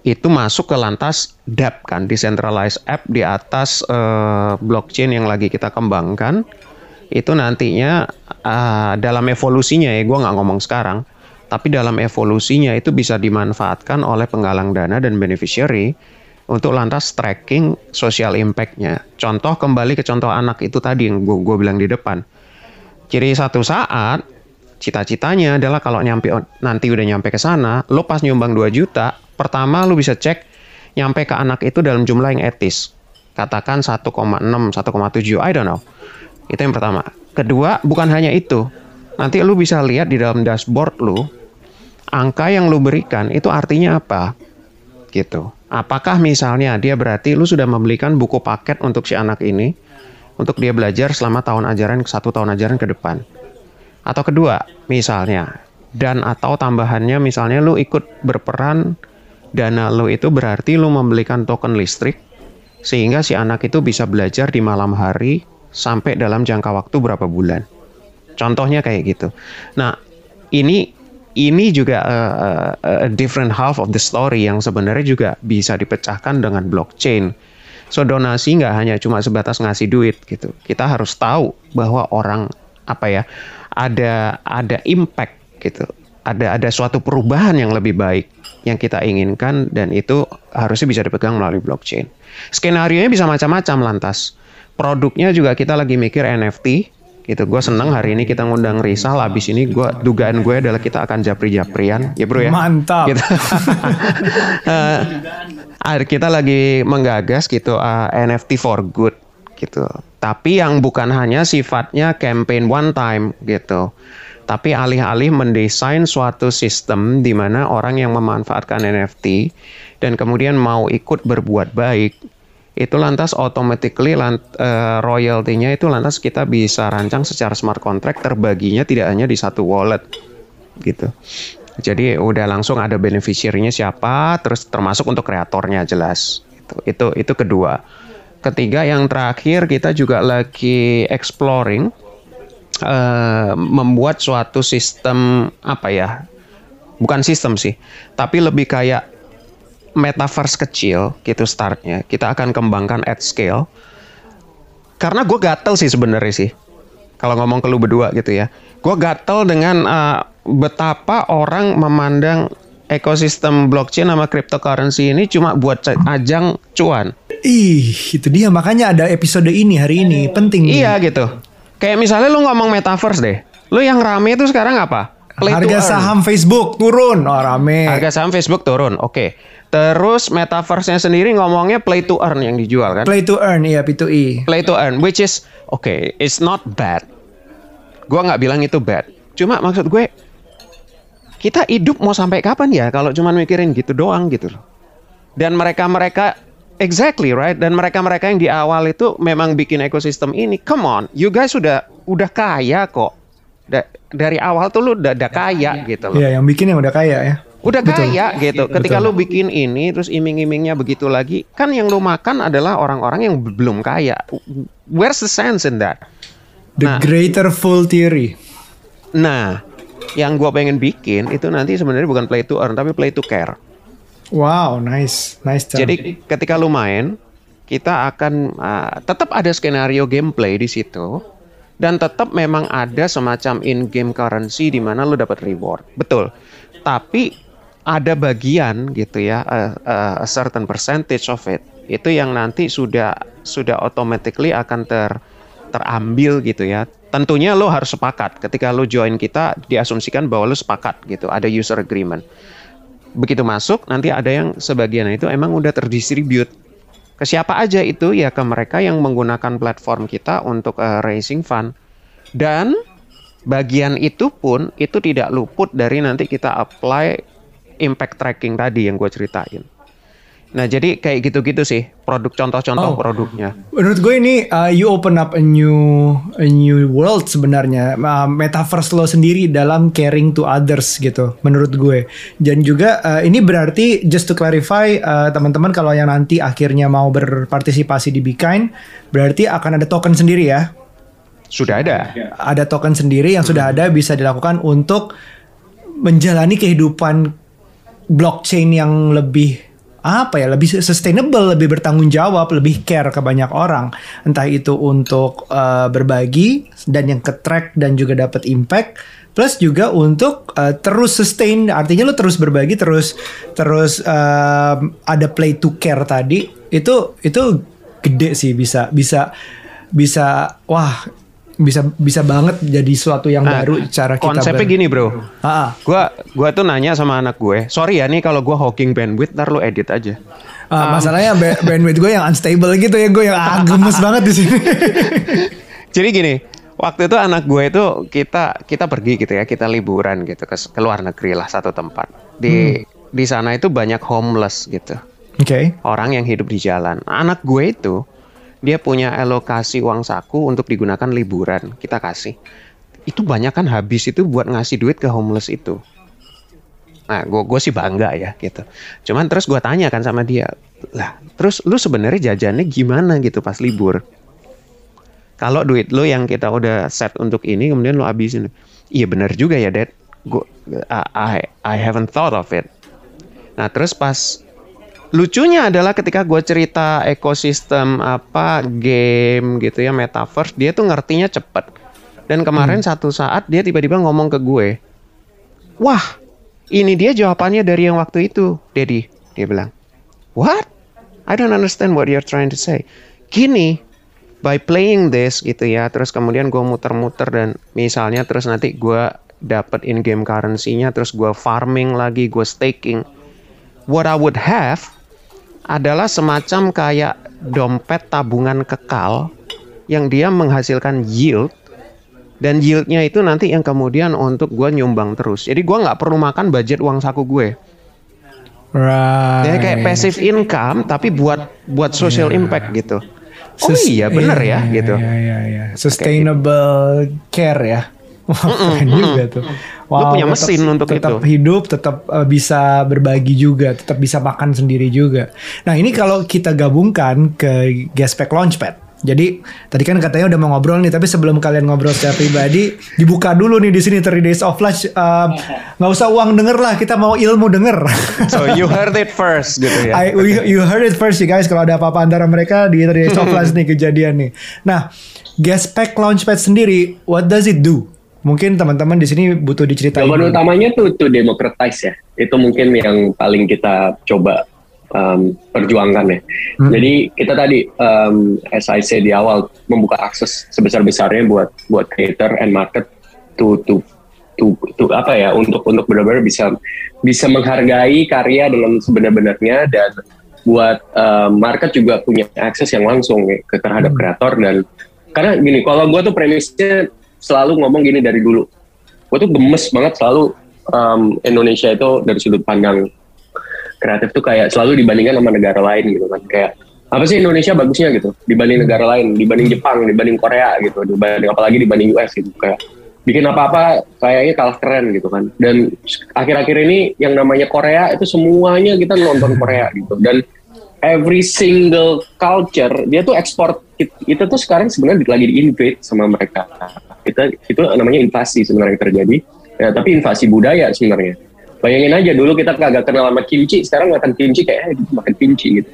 Itu masuk ke lantas DApp kan, decentralized app di atas eh, blockchain yang lagi kita kembangkan. Itu nantinya ah, dalam evolusinya ya, gue nggak ngomong sekarang, tapi dalam evolusinya itu bisa dimanfaatkan oleh penggalang dana dan beneficiary untuk lantas tracking social impact-nya. Contoh kembali ke contoh anak itu tadi yang gue bilang di depan. Jadi satu saat cita-citanya adalah kalau nyampe nanti udah nyampe ke sana, lo pas nyumbang 2 juta, pertama lo bisa cek nyampe ke anak itu dalam jumlah yang etis. Katakan 1,6, 1,7, I don't know. Itu yang pertama. Kedua, bukan hanya itu. Nanti lo bisa lihat di dalam dashboard lo, angka yang lo berikan itu artinya apa? Gitu. Apakah misalnya dia berarti lu sudah membelikan buku paket untuk si anak ini untuk dia belajar selama tahun ajaran satu tahun ajaran ke depan? Atau kedua, misalnya dan atau tambahannya misalnya lu ikut berperan dana lu itu berarti lu membelikan token listrik sehingga si anak itu bisa belajar di malam hari sampai dalam jangka waktu berapa bulan. Contohnya kayak gitu. Nah, ini ini juga uh, uh, different half of the story yang sebenarnya juga bisa dipecahkan dengan blockchain. So donasi nggak hanya cuma sebatas ngasih duit gitu. Kita harus tahu bahwa orang apa ya ada ada impact gitu. Ada ada suatu perubahan yang lebih baik yang kita inginkan dan itu harusnya bisa dipegang melalui blockchain. Skenario nya bisa macam-macam lantas. Produknya juga kita lagi mikir NFT gitu. Gue seneng hari ini kita ngundang Rizal habis ini gue dugaan gue adalah kita akan japri-japrian. Ya bro ya? Mantap. Kita, uh, kita lagi menggagas gitu uh, eh, NFT for good gitu. Tapi yang bukan hanya sifatnya campaign one time gitu tapi alih-alih mendesain suatu sistem di mana orang yang memanfaatkan NFT dan kemudian mau ikut berbuat baik itu lantas automatically lant, uh, royalty-nya itu lantas kita bisa rancang secara smart contract terbaginya tidak hanya di satu wallet gitu. Jadi udah langsung ada beneficiary-nya siapa, terus termasuk untuk kreatornya jelas. Itu itu itu kedua. Ketiga yang terakhir kita juga lagi exploring uh, membuat suatu sistem apa ya? Bukan sistem sih, tapi lebih kayak metaverse kecil gitu startnya. Kita akan kembangkan at scale. Karena gue gatel sih sebenarnya sih kalau ngomong ke lu berdua gitu ya. Gue gatel dengan uh, betapa orang memandang ekosistem blockchain sama cryptocurrency ini cuma buat ajang cuan. Ih itu dia. Makanya ada episode ini hari ini. Penting iya nih. gitu kayak misalnya lu ngomong metaverse deh lu yang rame itu sekarang apa Play harga saham Facebook turun oh rame harga saham Facebook turun oke okay. Terus metaverse-nya sendiri ngomongnya play to earn yang dijual kan? Play to earn, iya P2E. Play to earn, which is okay, it's not bad. Gua nggak bilang itu bad. Cuma maksud gue kita hidup mau sampai kapan ya kalau cuma mikirin gitu doang gitu loh. Dan mereka-mereka exactly right dan mereka-mereka yang di awal itu memang bikin ekosistem ini. Come on, you guys sudah udah kaya kok. Da dari awal tuh lu udah, udah kaya gitu loh. Iya, yang bikin yang udah kaya ya udah Betul. kaya gitu. Ketika Betul. lu bikin ini terus iming-imingnya begitu lagi, kan yang lu makan adalah orang-orang yang belum kaya. Where's the sense in that? The nah, greater full theory. Nah, yang gua pengen bikin itu nanti sebenarnya bukan play to earn tapi play to care. Wow, nice, nice. Term. Jadi ketika lu main, kita akan uh, tetap ada skenario gameplay di situ dan tetap memang ada semacam in-game currency di mana lu dapat reward. Betul. Tapi ada bagian gitu ya a, a certain percentage of it itu yang nanti sudah sudah automatically akan ter terambil gitu ya tentunya lo harus sepakat ketika lo join kita diasumsikan bahwa lo sepakat gitu ada user agreement begitu masuk nanti ada yang sebagian. Itu emang udah terdistribute. Ke siapa aja itu? Ya ke mereka yang menggunakan platform kita untuk uh, raising fund. Dan bagian itu pun itu tidak luput dari nanti kita apply impact tracking tadi yang gue ceritain. Nah jadi kayak gitu-gitu sih produk contoh-contoh oh. produknya. Menurut gue ini uh, you open up a new a new world sebenarnya uh, metaverse lo sendiri dalam caring to others gitu menurut gue. Dan juga uh, ini berarti just to clarify uh, teman-teman kalau yang nanti akhirnya mau berpartisipasi di Bikain berarti akan ada token sendiri ya. Sudah ada. Ada token sendiri yang sudah ada bisa dilakukan untuk menjalani kehidupan blockchain yang lebih apa ya lebih sustainable, lebih bertanggung jawab, lebih care ke banyak orang. Entah itu untuk uh, berbagi dan yang ke track dan juga dapat impact plus juga untuk uh, terus sustain artinya lu terus berbagi terus terus um, ada play to care tadi itu itu gede sih bisa bisa bisa wah bisa bisa banget jadi suatu yang Nah, baru cara kita Konsepnya ber- gini bro. Ah, Gua gua tuh nanya sama anak gue. Sorry ya nih kalau gua hawking bandwidth, ntar lu edit aja. ah, masalahnya ba- bandwidth gue yang unstable gitu ya gue yang ah, gemes banget di sini Jadi gini, waktu itu anak gue itu kita kita pergi gitu ya, kita liburan gitu ke, ke luar negeri lah satu tempat. Di di sana itu banyak homeless gitu. oke Orang yang hidup di jalan. Anak gue itu dia punya alokasi uang saku untuk digunakan liburan. Kita kasih. Itu banyak kan habis itu buat ngasih duit ke homeless itu. Nah, gue gue sih bangga ya gitu. Cuman terus gue tanya kan sama dia, lah terus lu sebenarnya jajannya gimana gitu pas libur? Kalau duit lu yang kita udah set untuk ini kemudian lu habisin, iya benar juga ya Dad. Gue I I haven't thought of it. Nah terus pas lucunya adalah ketika gue cerita ekosistem apa game gitu ya metaverse, dia tuh ngertinya cepet. Dan kemarin satu saat dia tiba-tiba ngomong ke gue, wah ini dia jawabannya dari yang waktu itu, Daddy. Dia bilang, what? I don't understand what you're trying to say. Gini, by playing this gitu ya, terus kemudian gue muter-muter dan misalnya terus nanti gue dapat in-game currency-nya, terus gue farming lagi, gue staking. What I would have adalah semacam kayak dompet tabungan kekal yang dia menghasilkan yield dan yieldnya itu nanti yang kemudian untuk gue nyumbang terus. Jadi gue nggak perlu makan budget uang saku gue. right Jadi kayak passive income tapi buat buat social impact gitu. Oh Sus- iya bener ya iya, gitu. Iya, iya, iya. Sustainable care ya. Wah, keren juga tuh. Lu punya tetap- mesin untuk tetap itu. hidup, tetap uh, bisa berbagi juga, tetap bisa makan sendiri juga. Nah ini kalau kita gabungkan ke Gaspec Launchpad. Jadi tadi kan katanya udah mau ngobrol nih, tapi sebelum kalian ngobrol secara pribadi, dibuka dulu nih di sini 3 Days of Lunch. Um, Nggak usah uang denger lah, kita mau ilmu denger. So you heard it first gitu ya. I, we- you heard it first you guys kalau ada apa-apa antara mereka di Three Days of Lunch nih kejadian nih. Nah, Gaspec Launchpad sendiri, what does it do? Mungkin teman-teman di sini butuh diceritain. Jawaban dulu. utamanya tuh to democratize ya. Itu mungkin yang paling kita coba um, perjuangkan ya. Jadi kita tadi um, as I say di awal membuka akses sebesar-besarnya buat buat creator and market to to to, to apa ya untuk untuk benar-benar bisa bisa menghargai karya dengan sebenar-benarnya dan buat um, market juga punya akses yang langsung ya, ke terhadap kreator dan karena gini kalau gue tuh premisnya selalu ngomong gini dari dulu. Gue tuh gemes banget selalu um, Indonesia itu dari sudut pandang kreatif tuh kayak selalu dibandingkan sama negara lain gitu kan. Kayak apa sih Indonesia bagusnya gitu? Dibanding negara lain dibanding Jepang dibanding Korea gitu dibanding apalagi dibanding US gitu. Kayak bikin apa-apa kayaknya kalah keren gitu kan. Dan akhir-akhir ini yang namanya Korea itu semuanya kita nonton Korea gitu. Dan every single culture dia tuh ekspor itu tuh sekarang sebenarnya lagi di invade sama mereka kita itu namanya invasi sebenarnya terjadi. Ya, tapi invasi budaya sebenarnya. Bayangin aja dulu kita kagak kenal sama kimchi sekarang makan kimchi kayak eh, makan kimchi gitu.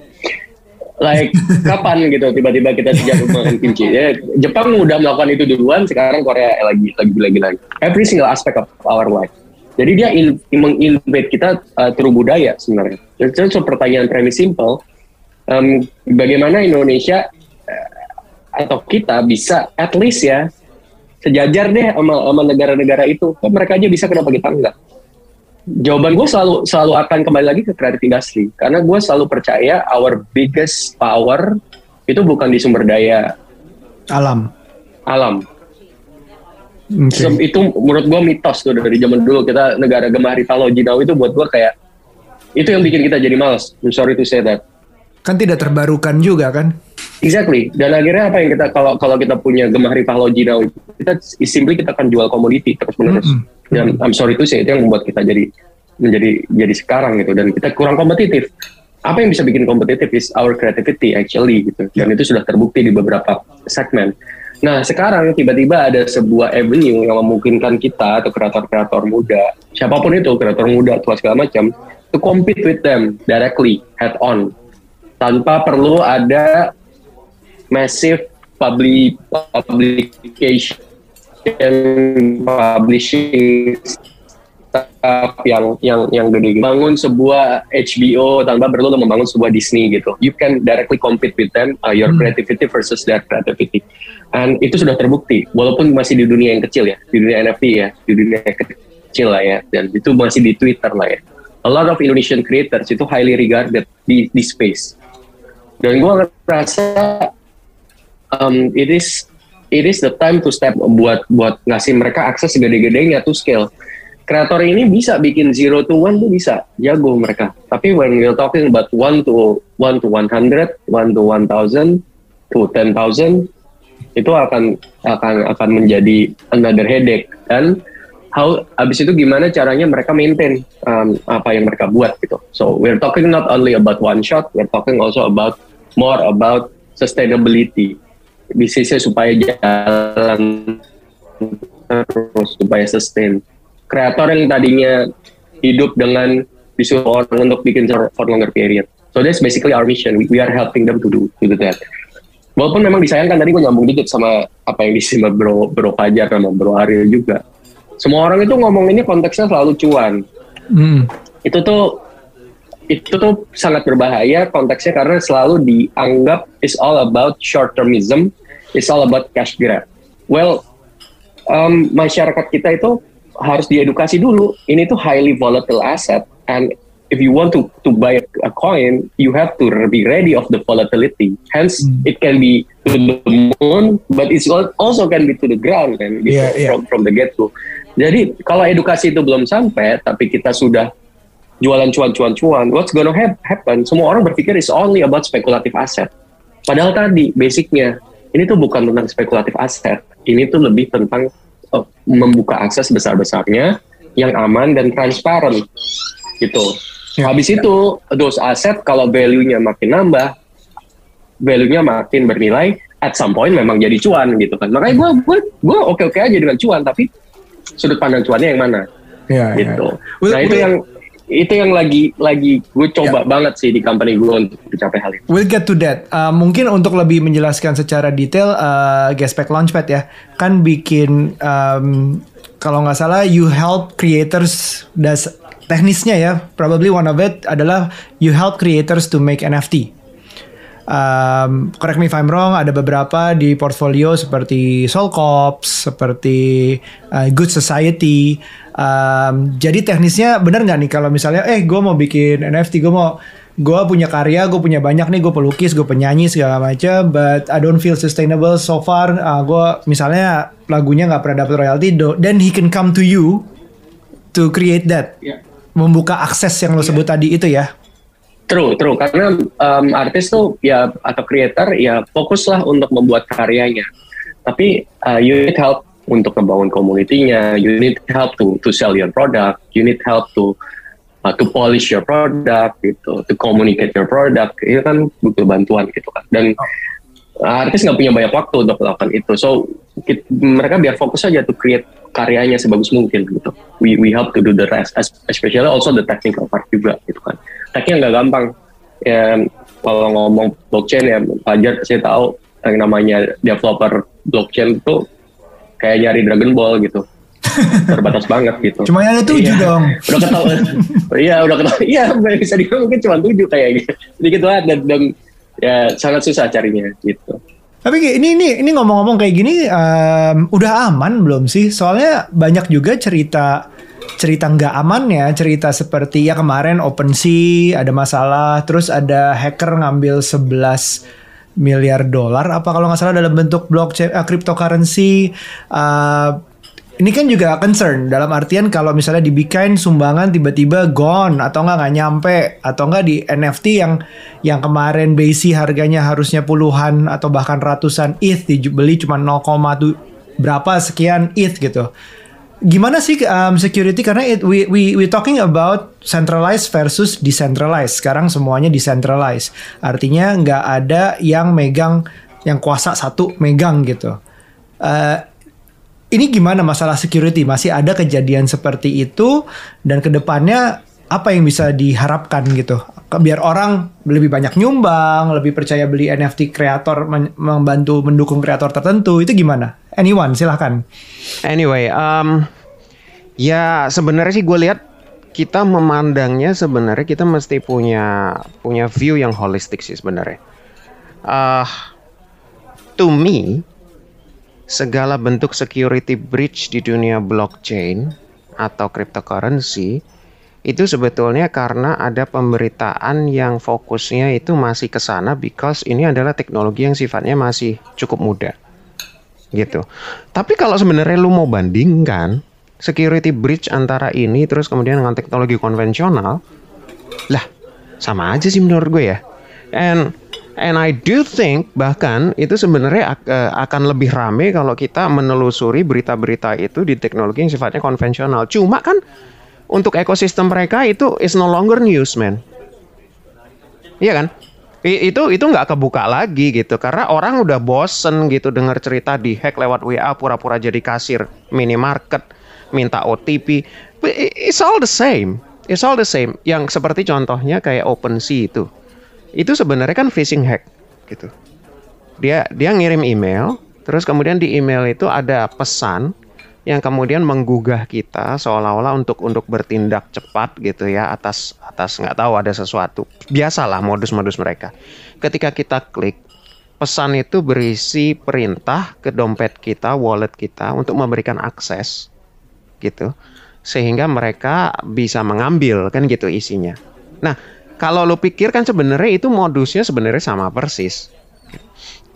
Like kapan gitu tiba-tiba kita sejak makan kimchi? Ya, Jepang udah melakukan itu duluan sekarang Korea lagi lagi lagi lagi. Every single aspect of our life. Jadi dia in, menginvade kita uh, through budaya sebenarnya. Jadi so, pertanyaan premis simple um, bagaimana Indonesia uh, atau kita bisa at least ya sejajar deh sama, sama negara-negara itu. Kan mereka aja bisa kenapa kita enggak jawaban gue selalu selalu akan kembali lagi ke creative industry karena gue selalu percaya our biggest power itu bukan di sumber daya. Alam. alam. So, itu menurut gue mitos tuh dari zaman dulu. Kita negara gemah Ritalo Jinau itu buat gue kayak itu yang bikin kita jadi males. I'm sorry to say that. Kan tidak terbarukan juga kan? Exactly. Dan akhirnya apa yang kita kalau kalau kita punya gemah Ripalo Jinau itu kita simply kita akan jual komoditi terus menerus. Dan I'm sorry to say itu yang membuat kita jadi menjadi jadi sekarang gitu dan kita kurang kompetitif. Apa yang bisa bikin kompetitif is our creativity actually gitu. Dan itu sudah terbukti di beberapa segmen. Nah sekarang tiba-tiba ada sebuah avenue yang memungkinkan kita atau kreator-kreator muda, siapa pun itu kreator muda, tua segala macam, to compete with them directly, head on, tanpa perlu ada massive public publication publishing stuff yang yang yang gede bangun sebuah HBO tanpa perlu lo membangun sebuah Disney gitu. You can directly compete with them uh, your Hmm. creativity versus their creativity. And itu sudah terbukti walaupun masih di dunia yang kecil ya di dunia NFT ya di dunia yang kecil lah ya. Dan itu masih di Twitter lah ya. A lot of Indonesian creators itu highly regarded di di space. Dan gue ngerasa um, it is it is the time to step buat buat ngasih mereka akses segede-gedenya to scale. Kreator ini bisa bikin zero to one tuh bisa jago mereka. Tapi when we're talking about one to one to one hundred, one to one thousand, to ten thousand, itu akan akan akan menjadi another headache dan how abis itu gimana caranya mereka maintain um, apa yang mereka buat gitu. So we're talking not only about one shot, we're talking also about more about sustainability bisnisnya supaya jalan terus supaya sustain. Kreator yang tadinya hidup dengan disuruh orang untuk bikin for longer period. So that's basically our mission. We, we are helping them to do to do that. Walaupun memang disayangkan tadi gue nyambung dikit sama apa yang disimak bro bro Fajar sama bro Ariel juga. Semua orang itu ngomong ini konteksnya selalu cuan. Hmm. Itu tuh itu tuh sangat berbahaya konteksnya karena selalu dianggap is all about short termism, is all about cash grab. Well, um, masyarakat kita itu harus diedukasi dulu. Ini tuh highly volatile asset and if you want to to buy a coin, you have to be ready of the volatility. Hence, it can be to the moon, but it's al- also can be to the ground kan gitu, Yeah, yeah. from from the get go. Jadi kalau edukasi itu belum sampai, tapi kita sudah jualan cuan-cuan-cuan, what's gonna hap- happen? Semua orang berpikir is only about spekulatif aset. Padahal tadi basicnya ini tuh bukan tentang spekulatif aset, ini tuh lebih tentang uh, membuka akses besar-besarnya yang aman dan transparan gitu. Ya. Habis itu those aset kalau value-nya makin nambah, value-nya makin bernilai, at some point memang jadi cuan gitu kan. Makanya gue gue gue oke oke aja dengan cuan, tapi sudut pandang cuannya yang mana Ya, ya. gitu. Will- nah itu yang itu yang lagi lagi gue coba banget sih di company gue untuk mencapai hal itu. We'll get to that. Uh, mungkin untuk lebih menjelaskan secara detail, uh, Gaspek Launchpad ya, kan bikin um, kalau nggak salah, you help creators das teknisnya ya, probably one of it adalah you help creators to make NFT. Um, correct me if I'm wrong, ada beberapa di portfolio seperti Soul Cops, seperti uh, Good Society. Um, jadi teknisnya bener nggak nih kalau misalnya, eh gue mau bikin NFT, gue mau gue punya karya, gue punya banyak nih, gue pelukis, gue penyanyi segala macam, but I don't feel sustainable so far. Uh, gue misalnya lagunya nggak pernah dapat royalty, do- then he can come to you to create that, membuka akses yang lo sebut tadi itu ya. True, true. Karena um, artis tuh ya atau creator ya fokuslah untuk membuat karyanya. Tapi uh, you need help untuk membangun community-nya. You need help to to sell your product. You need help to uh, to polish your product gitu, to communicate your product. Itu kan butuh bantuan gitu kan. Dan uh, artis nggak punya banyak waktu untuk melakukan itu. So kit- mereka biar fokus aja to create karyanya sebagus mungkin gitu. We we help to do the rest, es- especially also the technical part juga gitu kan. Teknya nggak gampang. Ya kalau ngomong blockchain ya Fajar pasti tahu yang namanya developer blockchain itu kayak nyari Dragon Ball gitu. Terbatas banget gitu. Cuma ada tujuh Iya. dong. Udah ketahuan. Iya, udah ketahuan. Iya, bisa dibilang mungkin cuma tujuh kayak gitu. Sedikit banget dan, dan ya sangat susah carinya gitu. Tapi ini ini ini ngomong-ngomong kayak gini em, udah aman belum sih? Soalnya banyak juga cerita cerita nggak amannya, cerita seperti ya kemarin OpenSea ada masalah, terus ada hacker ngambil 11 miliar dolar apa kalau nggak salah dalam bentuk blockchain eh, cryptocurrency Eh, ini kan juga concern dalam artian kalau misalnya di Bitcoin sumbangan tiba-tiba gone atau nggak nggak nyampe atau nggak di NFT yang yang kemarin base harganya harusnya puluhan atau bahkan ratusan ETH dibeli cuma 0,2 berapa sekian ETH gitu. Gimana sih um, security karena it, we we we talking about centralized versus decentralized. Sekarang semuanya decentralized. Artinya nggak ada yang megang yang kuasa satu megang gitu. Eh, ini gimana masalah security? Masih ada kejadian seperti itu dan ke depannya apa yang bisa diharapkan gitu? Biar orang lebih banyak nyumbang, lebih percaya beli NFT kreator membantu mendukung kreator tertentu itu gimana anyone silahkan. Anyway, um, ya sebenarnya sih gue lihat kita memandangnya sebenarnya kita mesti punya punya view yang holistik sih sebenarnya. Uh, to me, segala bentuk security breach di dunia blockchain atau cryptocurrency itu sebetulnya karena ada pemberitaan yang fokusnya itu masih ke sana because ini adalah teknologi yang sifatnya masih cukup muda. Gitu. Tapi kalau sebenarnya lu mau bandingkan security breach antara ini terus kemudian dengan teknologi konvensional, lah sama aja sih menurut gue ya. And and I do think bahkan itu sebenarnya uh, akan lebih rame kalau kita menelusuri berita-berita itu di teknologi yang sifatnya konvensional. Cuma kan untuk ekosistem mereka itu is no longer news man iya kan Itu itu nggak kebuka lagi gitu. Karena orang udah bosen gitu dengar cerita di hack lewat WA pura-pura jadi kasir minimarket minta OTP it's all the same. It's all the same. Yang seperti contohnya kayak OpenSea itu. Itu sebenarnya kan phishing hack gitu. Dia dia ngirim email terus kemudian di email itu ada pesan yang kemudian menggugah kita seolah-olah untuk untuk bertindak cepat gitu ya atas atas nggak tahu ada sesuatu. Biasalah modus-modus mereka. Ketika kita klik pesan itu berisi perintah ke dompet kita wallet kita untuk memberikan akses gitu sehingga mereka bisa mengambil kan gitu isinya. Nah kalau lo pikir kan sebenarnya itu modusnya sebenarnya sama persis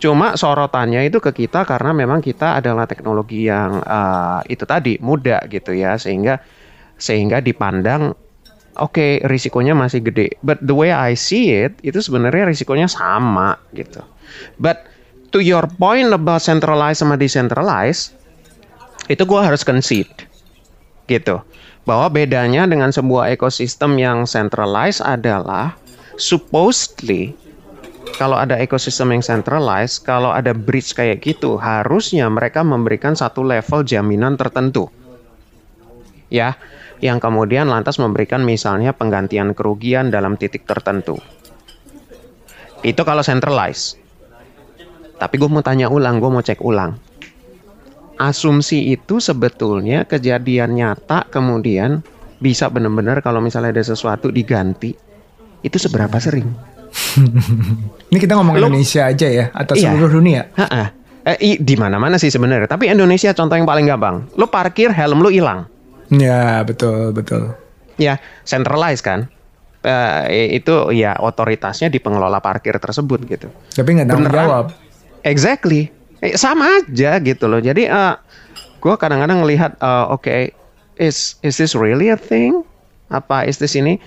Cuma sorotannya itu ke kita karena memang kita adalah teknologi yang uh, itu tadi muda gitu ya sehingga sehingga dipandang oke okay, risikonya masih gede. But the way I see it itu sebenarnya risikonya sama gitu. But to your point about centralized sama decentralized itu gue harus concede gitu bahwa bedanya dengan sebuah ekosistem yang centralized adalah supposedly kalau ada ekosistem yang centralized, kalau ada bridge kayak gitu, harusnya mereka memberikan satu level jaminan tertentu. Ya, yang kemudian lantas memberikan misalnya penggantian kerugian dalam titik tertentu. Itu kalau centralized. Tapi gue mau tanya ulang, gue mau cek ulang. Asumsi itu sebetulnya kejadian nyata kemudian bisa benar-benar kalau misalnya ada sesuatu diganti, itu seberapa sering? Ini kita ngomong Lo, Indonesia aja ya atau iya. seluruh dunia? Ha-ha. Eh, di mana-mana sih sebenarnya. Tapi Indonesia contoh yang paling gampang. Lo parkir helm lo hilang. Ya betul betul. Ya centralized kan. Uh, itu ya otoritasnya di pengelola parkir tersebut gitu. Tapi nggak tanggung jawab. Exactly. Eh, sama aja gitu loh. Jadi uh, eh, gue kadang-kadang ngelihat, uh, oke, okay, is is this really a thing? Apa is this ini?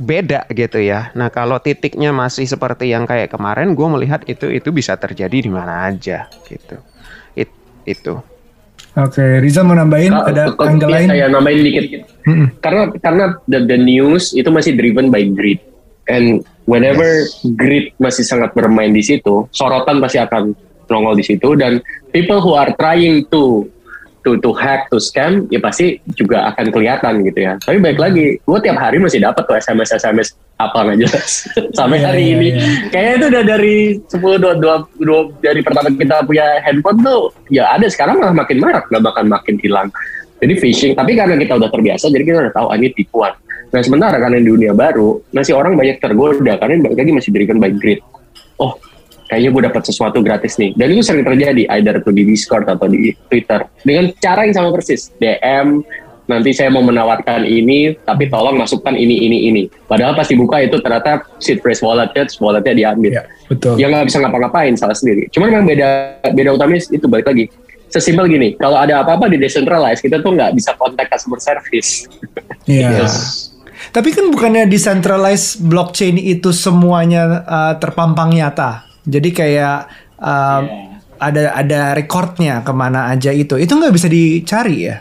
Beda gitu ya. Nah kalau titiknya masih seperti yang kayak kemarin, gue melihat itu itu bisa terjadi di mana aja gitu. It, itu. Oke, okay, Riza mau nambahin nah, ada angle lain? Saya nambahin dikit. Mm-hmm. Karena karena the, the news itu masih driven by greed, and whenever yes. greed masih sangat bermain di situ, sorotan pasti akan nongol di situ dan people who are trying to to to hack to scam ya pasti juga akan kelihatan gitu ya. Tapi baik lagi gue tiap hari masih dapat tuh sms sms apa nggak jelas. Sampai yeah, hari yeah, ini. yeah. kayaknya itu udah dari sepuluh dua, dua, dua dari pertama kita punya handphone tuh ya ada sekarang malah makin marak nggak bakal makin hilang. Jadi phishing tapi karena kita udah terbiasa jadi kita udah tahu ah, ini tipuan. Nah sementara karena di dunia baru masih orang banyak tergoda karena balik lagi masih diberikan by greed oh kayaknya gue dapat sesuatu gratis nih. Dan itu sering terjadi, either itu di Discord atau di Twitter. Dengan cara yang sama persis, DM, nanti saya mau menawarkan ini, tapi tolong masukkan ini, ini, ini. Padahal pas dibuka itu ternyata seed phrase walletnya, walletnya diambil. Ya, betul. Yang nggak bisa ngapa-ngapain, salah sendiri. Cuman memang beda, beda utamanya itu balik lagi. Sesimpel gini, kalau ada apa-apa di decentralized, kita tuh nggak bisa kontak customer service. Iya. yes. Tapi kan bukannya decentralized blockchain itu semuanya uh, terpampang nyata jadi kayak um, yeah. ada ada recordnya ke mana aja itu. Itu nggak bisa dicari ya.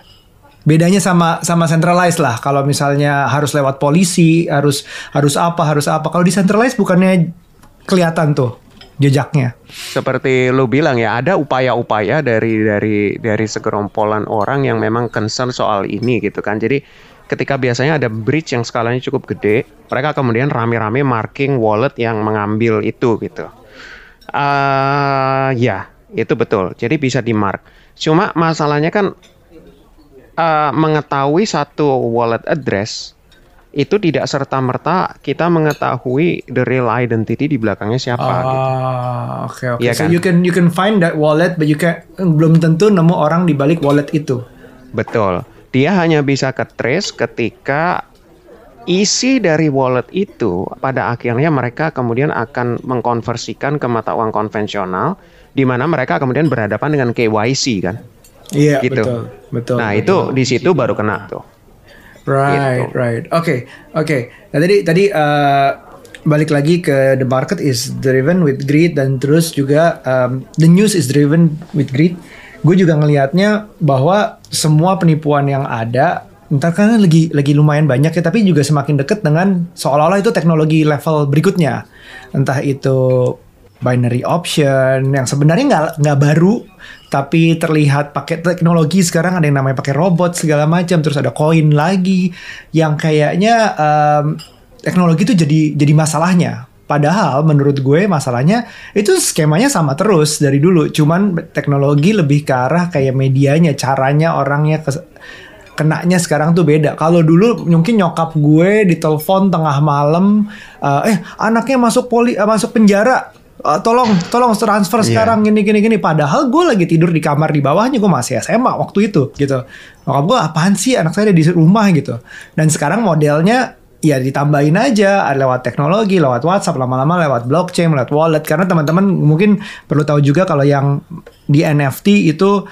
Bedanya sama sama centralized lah. Kalau misalnya harus lewat polisi, harus harus apa, harus apa. Kalau di centralized bukannya kelihatan tuh jejaknya. Seperti lu bilang ya, ada upaya-upaya dari dari dari segerombolan orang yang memang concern soal ini gitu kan. Jadi ketika biasanya ada bridge yang skalanya cukup gede, mereka kemudian rame-rame marking wallet yang mengambil itu gitu. Uh, ya, itu betul. Jadi bisa di mark. Cuma masalahnya kan uh, mengetahui satu wallet address itu tidak serta merta kita mengetahui the real identity di belakangnya siapa. Ah, gitu. oke oke. Iya So kan? you can you can find that wallet, but you can belum tentu nemu orang di balik wallet itu. Betul. Dia hanya bisa ke trace ketika isi dari wallet itu pada akhirnya mereka kemudian akan mengkonversikan ke mata uang konvensional di mana mereka kemudian berhadapan dengan KYC kan. Iya Gitu. betul betul. Nah, betul. itu di situ baru kena tuh. Right, Gitu. right. Oke, oke. Nah tadi tadi eh, balik lagi ke the market is driven with greed dan terus juga um, the news is driven with greed. Gue juga ngelihatnya bahwa semua penipuan yang ada Ntar kan lagi lagi lumayan banyak ya, tapi juga semakin deket dengan seolah-olah itu teknologi level berikutnya. Entah itu binary option yang sebenarnya nggak nggak baru tapi terlihat pakai teknologi. Sekarang ada yang namanya pakai robot segala macam. Terus ada koin lagi yang kayaknya em, teknologi itu jadi jadi masalahnya. Padahal menurut gue masalahnya itu skemanya sama terus dari dulu. Cuman teknologi lebih ke arah kayak medianya caranya orangnya kenanya sekarang tuh beda. Kalau dulu mungkin nyokap gue ditelepon tengah malam, eh, eh anaknya masuk poli, eh, masuk penjara, Eh, tolong, tolong transfer Iya. sekarang gini gini gini. Padahal gue lagi tidur di kamar di bawahnya, gue masih SMA waktu itu gitu. Nyokap gue apaan sih anak saya ada di rumah gitu. Dan sekarang modelnya ya ditambahin aja lewat teknologi, lewat WhatsApp, lama-lama lewat blockchain, lewat wallet. Karena teman-teman mungkin perlu tahu juga kalau yang di NFT itu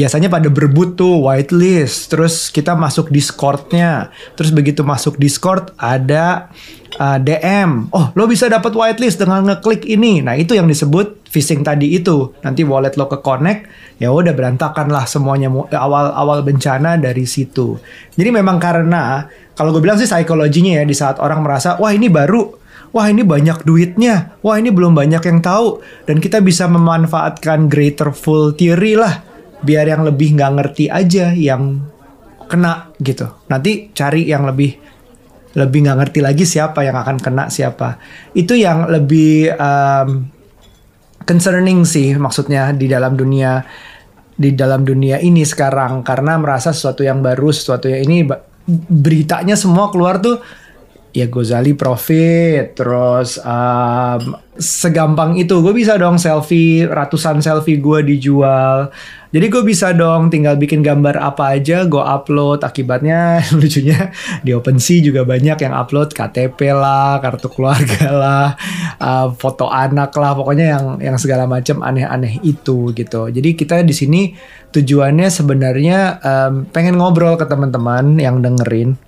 biasanya pada berebut tuh whitelist terus kita masuk discordnya. Terus begitu masuk discord ada uh, DM oh lo bisa dapat whitelist dengan ngeklik ini. Nah itu yang disebut phishing tadi itu. Nanti wallet lo ke connect ya udah berantakan lah semuanya mu- awal awal bencana dari situ. Jadi memang karena kalau gue bilang sih psikologinya ya di saat orang merasa wah ini baru. Wah ini banyak duitnya, wah ini belum banyak yang tahu, dan kita bisa memanfaatkan greater full theory lah, biar yang lebih nggak ngerti aja yang kena gitu. Nanti cari yang lebih lebih nggak ngerti lagi siapa yang akan kena siapa. Itu yang lebih um, concerning sih maksudnya di dalam dunia di dalam dunia ini sekarang karena merasa sesuatu yang baru, sesuatu yang ini beritanya semua keluar tuh ya Gozali profit terus um, segampang itu gue bisa dong selfie ratusan selfie gue dijual jadi gue bisa dong tinggal bikin gambar apa aja gue upload akibatnya lucunya di OpenSea juga banyak yang upload KTP lah kartu keluarga lah uh, foto anak lah pokoknya yang yang segala macam aneh-aneh itu gitu jadi kita di sini tujuannya sebenarnya um, pengen ngobrol ke teman-teman yang dengerin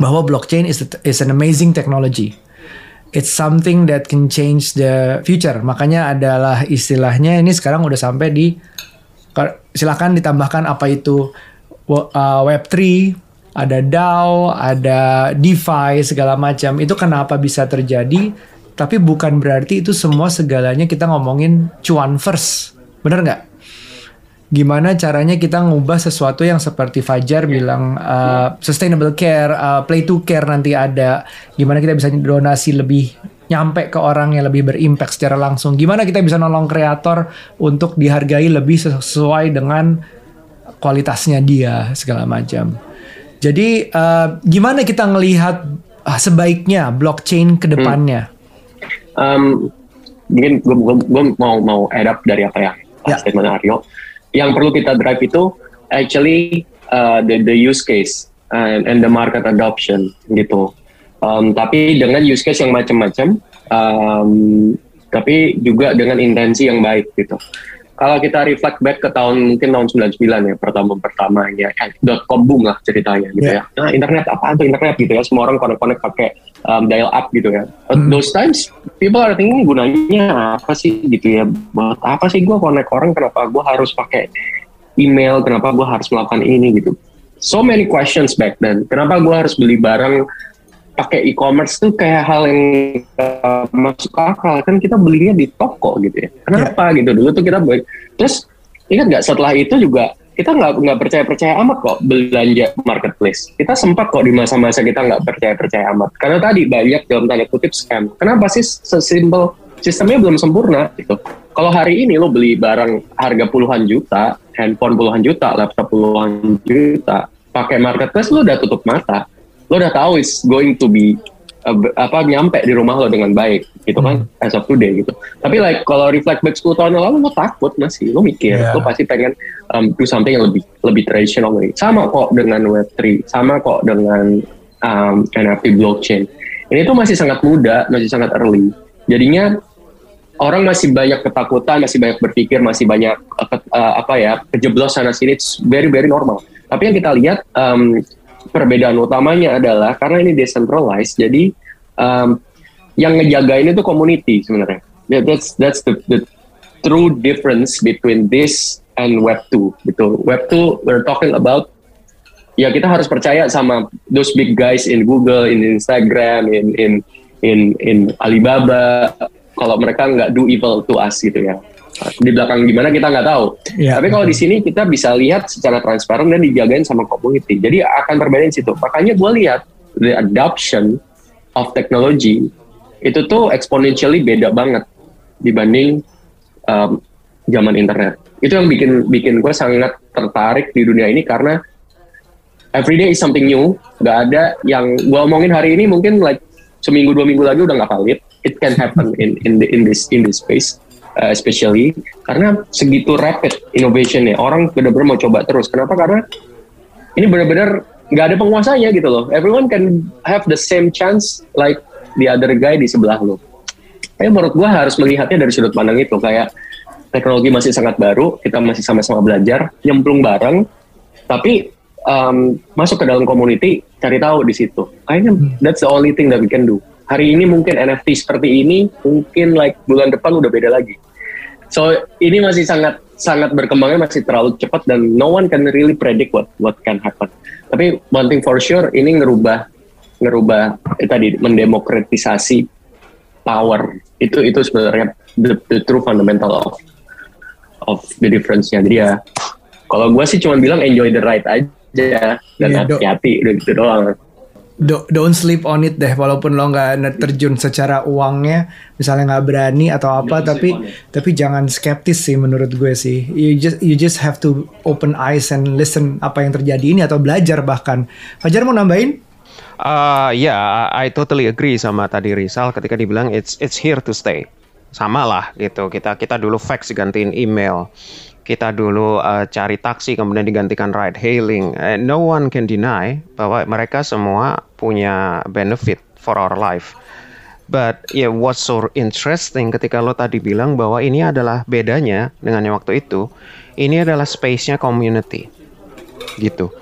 bahwa blockchain is is an amazing technology. It's something that can change the future. Makanya adalah istilahnya ini sekarang udah sampai di silakan ditambahkan apa itu uh, Web3, ada DAO, ada DeFi segala macam. Itu kenapa bisa terjadi? Tapi bukan berarti itu semua segalanya kita ngomongin cuan first. Bener nggak? gimana caranya kita ngubah sesuatu yang seperti Fajar bilang uh, sustainable care, uh, play to care nanti ada. Gimana kita bisa donasi lebih nyampe ke orang yang lebih berimpact secara langsung. Gimana kita bisa nolong kreator untuk dihargai lebih sesuai dengan kualitasnya dia segala macam. Jadi uh, gimana kita ngelihat uh, sebaiknya blockchain ke depannya? Um, mungkin gue mau mau add up dari apa ya, Ya. statement Aryo. Yang perlu kita drive itu actually uh, the the use case and, and the market adoption gitu. Um, tapi dengan use case yang macam-macam, um, tapi juga dengan intensi yang baik gitu. Kalau kita reflect back ke tahun mungkin tahun 99 ya pertama pertamanya eh, .com boom lah ceritanya gitu Yeah. ya. Nah, internet apa tuh internet gitu ya. Semua orang connect-connect pakai um, dial up gitu ya. But those times people are thinking gunanya apa sih gitu ya. Buat apa sih gue connect orang kenapa gue harus pakai email, kenapa gue harus melakukan ini gitu. So many questions back then. Kenapa gue harus beli barang pakai e-commerce tuh kayak hal yang uh, masuk akal. Kan kita belinya di toko gitu ya. Kenapa gitu? Dulu tuh kita baik terus ingat nggak setelah itu juga kita nggak nggak percaya percaya amat kok belanja marketplace. Kita sempat kok di masa-masa kita nggak percaya percaya amat. Karena tadi banyak dalam tanda kutip scam. Kenapa sih sesimpel sistemnya belum sempurna gitu? Kalau hari ini lo beli barang harga puluhan juta, handphone puluhan juta, laptop puluhan juta, pakai marketplace lo udah tutup mata. Lo udah tahu it's going to be uh, apa nyampe di rumah lo dengan baik gitu kan Hmm. as of today gitu. Tapi like kalau reflect back 10 tahun yang lalu lo takut masih, lo mikir, Yeah. lo pasti pengen um, do something yang lebih lebih tradisional nih. Sama kok dengan Web3, sama kok dengan um, NFT blockchain. Ini tuh masih sangat muda, masih sangat early. Jadinya orang masih banyak ketakutan, masih banyak berpikir, masih banyak uh, uh, apa ya kejeblos sana sini. It's very very normal. Tapi yang kita lihat um, perbedaan utamanya adalah karena ini decentralized, jadi um, yang ngejagain itu community sebenarnya. That- That's that's the, the true difference between this and Web 2 gitu. Web 2 we're talking about ya kita harus percaya sama those big guys in Google, in Instagram, in in in in Alibaba. Kalau mereka nggak do evil to us gitu ya. Di belakang gimana kita nggak tahu. Iya. Tapi kalau di sini kita bisa lihat secara transparan dan dijagain sama community. Jadi akan berbeda di situ. Makanya gue lihat the adoption of technology itu tuh exponentially beda banget dibanding um, zaman internet. Itu yang bikin bikin gue sangat tertarik di dunia ini karena every day is something new. Gak ada yang gue omongin hari ini mungkin like seminggu dua minggu lagi udah nggak valid. It can happen in in the, in this in this space, uh, especially karena segitu rapid innovationnya. Orang benar-benar mau coba terus. Kenapa? Karena ini benar-benar nggak ada penguasanya gitu loh. Everyone can have the same chance like the other guy di sebelah lo. Tapi menurut gua harus melihatnya dari sudut pandang itu kayak teknologi masih sangat baru, kita masih sama-sama belajar, nyemplung bareng, tapi um, masuk ke dalam community, cari tahu di situ. Kayaknya that's the only thing that we can do. Hari ini mungkin NFT seperti ini, mungkin like bulan depan udah beda lagi. So ini masih sangat sangat berkembangnya masih terlalu cepat dan no one can really predict what what can happen. Tapi one thing for sure ini ngerubah ngerubah eh, tadi mendemokratisasi power itu itu sebenarnya the, the true fundamental of of the difference-nya. Jadi ya kalau gue sih cuma bilang enjoy the ride aja dan Iya, hati-hati udah gitu doang. Do- don't sleep on it deh walaupun lo nggak terjun secara uangnya misalnya nggak berani atau apa Don't tapi tapi jangan skeptis sih menurut gue sih you just you just have to open eyes and listen apa yang terjadi ini atau belajar bahkan Fajar mau nambahin Uh, ya, I totally agree sama tadi Rizal ketika dibilang it's it's here to stay. Sama lah gitu. Kita kita dulu fax digantiin email. Kita dulu uh, cari taksi kemudian digantikan ride hailing. Eh, no one can deny bahwa mereka semua punya benefit for our life. But yeah, what's so interesting ketika lo tadi bilang bahwa ini adalah bedanya dengan yang waktu itu. Ini adalah space-nya community gitu.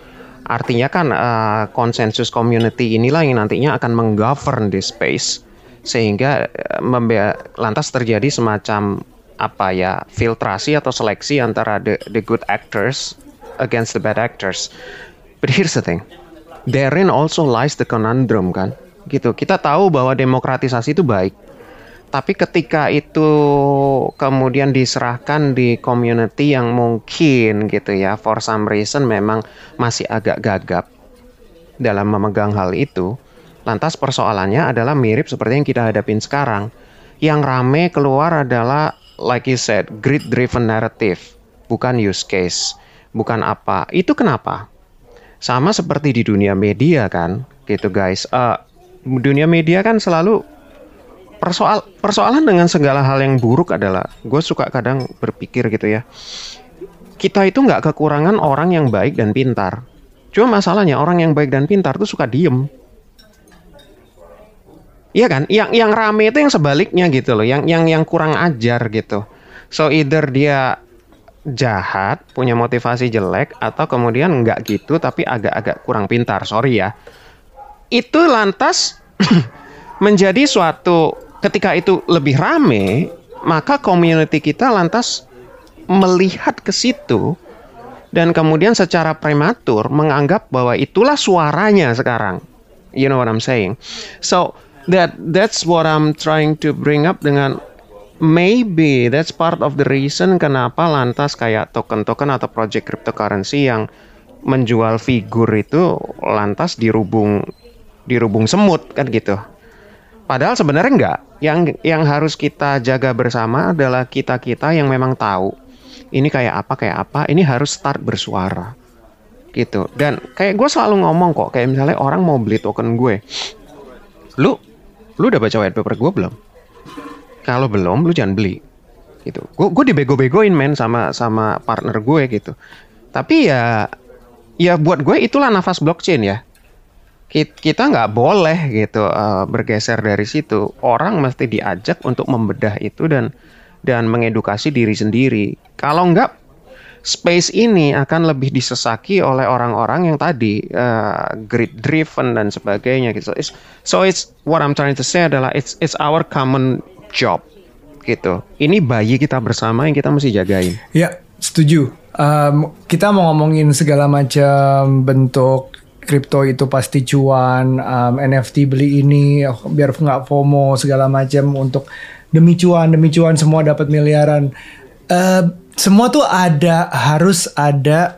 Artinya kan eh, konsensus community inilah yang nantinya akan menggovern di space sehingga eh, membe- lantas terjadi semacam apa ya filtrasi atau seleksi antara the, the good actors against the bad actors. But here's the thing, therein also lies the conundrum kan, gitu. Kita tahu bahwa demokratisasi itu baik, tapi ketika itu kemudian diserahkan di community yang mungkin gitu ya, for some reason memang masih agak gagap dalam memegang hal itu, lantas persoalannya adalah mirip seperti yang kita hadapin sekarang. Yang rame keluar adalah, like you said, grid-driven narrative, bukan use case, bukan apa. Itu kenapa? Sama seperti di dunia media kan, gitu guys. Eh, dunia media kan selalu persoal persoalan dengan segala hal yang buruk adalah gue suka kadang berpikir gitu ya. Kita itu nggak kekurangan orang yang baik dan pintar. Cuma masalahnya orang yang baik dan pintar tuh suka diem. Iya kan? Yang yang rame itu yang sebaliknya gitu loh yang yang yang kurang ajar gitu. So either dia jahat punya motivasi jelek atau kemudian nggak gitu tapi agak-agak kurang pintar sorry ya itu lantas menjadi suatu ketika itu lebih rame, maka community kita lantas melihat ke situ dan kemudian secara prematur menganggap bahwa itulah suaranya sekarang. You know what I'm saying? So that that's what I'm trying to bring up dengan maybe that's part of the reason kenapa lantas kayak token-token atau project cryptocurrency yang menjual figur itu lantas dirubung dirubung semut kan gitu Padahal sebenarnya enggak. Yang yang harus kita jaga bersama adalah kita-kita yang memang tahu ini kayak apa kayak apa, ini harus start bersuara. Gitu. Dan kayak gue selalu ngomong kok, kayak misalnya orang mau beli token gue. Lu lu udah baca white paper gue belum? Kalau belum, lu jangan beli. Gitu. Gue gue dibego-begoin men sama sama partner gue gitu. Tapi ya ya buat gue itulah nafas blockchain ya kita nggak boleh gitu uh, bergeser dari situ. Orang mesti diajak untuk membedah itu dan dan mengedukasi diri sendiri. Kalau nggak, space ini akan lebih disesaki oleh orang-orang yang tadi uh, greed driven dan sebagainya gitu. It's, so it's what I'm trying to say adalah it's it's our common job gitu. Ini bayi kita bersama yang kita mesti jagain. Ya, setuju. Um, kita mau ngomongin segala macam bentuk kripto itu pasti cuan, um, NFT beli ini biar nggak FOMO segala macam untuk demi cuan demi cuan semua dapat miliaran. Uh, semua tuh ada harus ada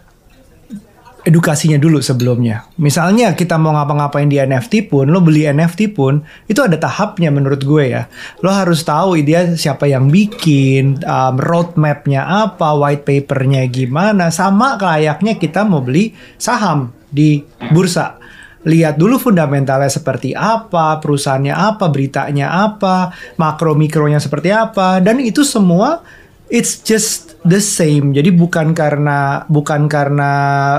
edukasinya dulu sebelumnya. Misalnya kita mau ngapa-ngapain di NFT pun, lo beli NFT pun, itu ada tahapnya menurut gue ya. Lo harus tahu dia siapa yang bikin, um, roadmapnya apa, white papernya gimana, sama layaknya kita mau beli saham di bursa. Lihat dulu fundamentalnya seperti apa, perusahaannya apa, beritanya apa, makro mikronya seperti apa, dan itu semua it's just the same. Jadi bukan karena bukan karena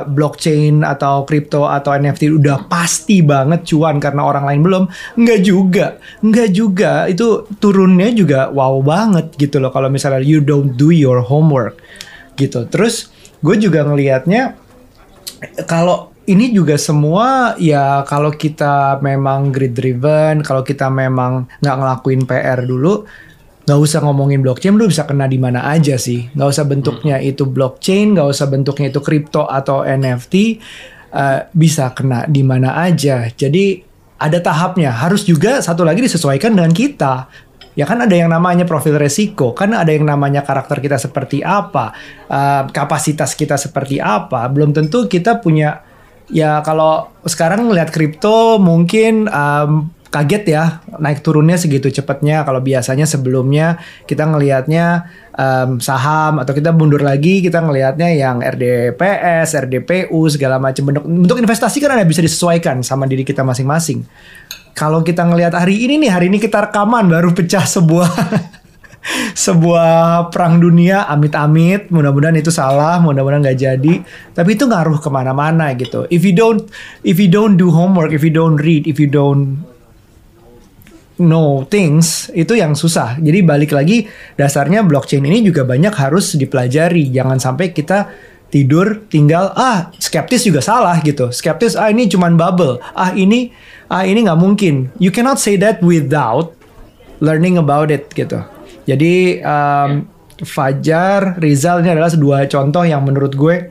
blockchain atau crypto atau NFT udah pasti banget cuan karena orang lain belum. Enggak juga. Enggak juga. Itu turunnya juga wow banget gitu loh kalau misalnya you don't do your homework gitu. Terus gue juga ngelihatnya kalau ini juga semua ya kalau kita memang grid driven, kalau kita memang nggak ngelakuin PR dulu, nggak usah ngomongin blockchain, lu bisa kena di mana aja sih. Nggak usah bentuknya hmm. itu blockchain, nggak usah bentuknya itu crypto atau NFT, uh, eh, bisa kena di mana aja. Jadi ada tahapnya. Harus juga satu lagi disesuaikan dengan kita. Ya kan ada yang namanya profil resiko, kan ada yang namanya karakter kita seperti apa, uh, kapasitas kita seperti apa. Belum tentu kita punya ya kalau sekarang ngelihat kripto mungkin um, kaget ya naik turunnya segitu cepatnya. Kalau biasanya sebelumnya kita ngelihatnya um, saham atau kita mundur lagi kita ngelihatnya yang RDPS, RDPU segala macam. Bentuk bentuk investasi kan ada bisa disesuaikan sama diri kita masing-masing. Kalau kita ngelihat hari ini nih hari ini kita rekaman baru pecah sebuah sebuah perang dunia amit-amit. Mudah-mudahan itu salah mudah-mudahan nggak jadi. Tapi itu ngaruh ke mana-mana gitu. If you don't if you don't do homework if you don't read if you don't know things itu yang susah. Jadi balik lagi dasarnya blockchain ini juga banyak harus dipelajari. Jangan sampai kita tidur tinggal ah skeptis juga salah gitu. Skeptis ah ini cuman bubble. Ah ini ah ini nggak mungkin. You cannot say that without learning about it gitu. Jadi um, Fajar, Rizal ini adalah dua contoh yang menurut gue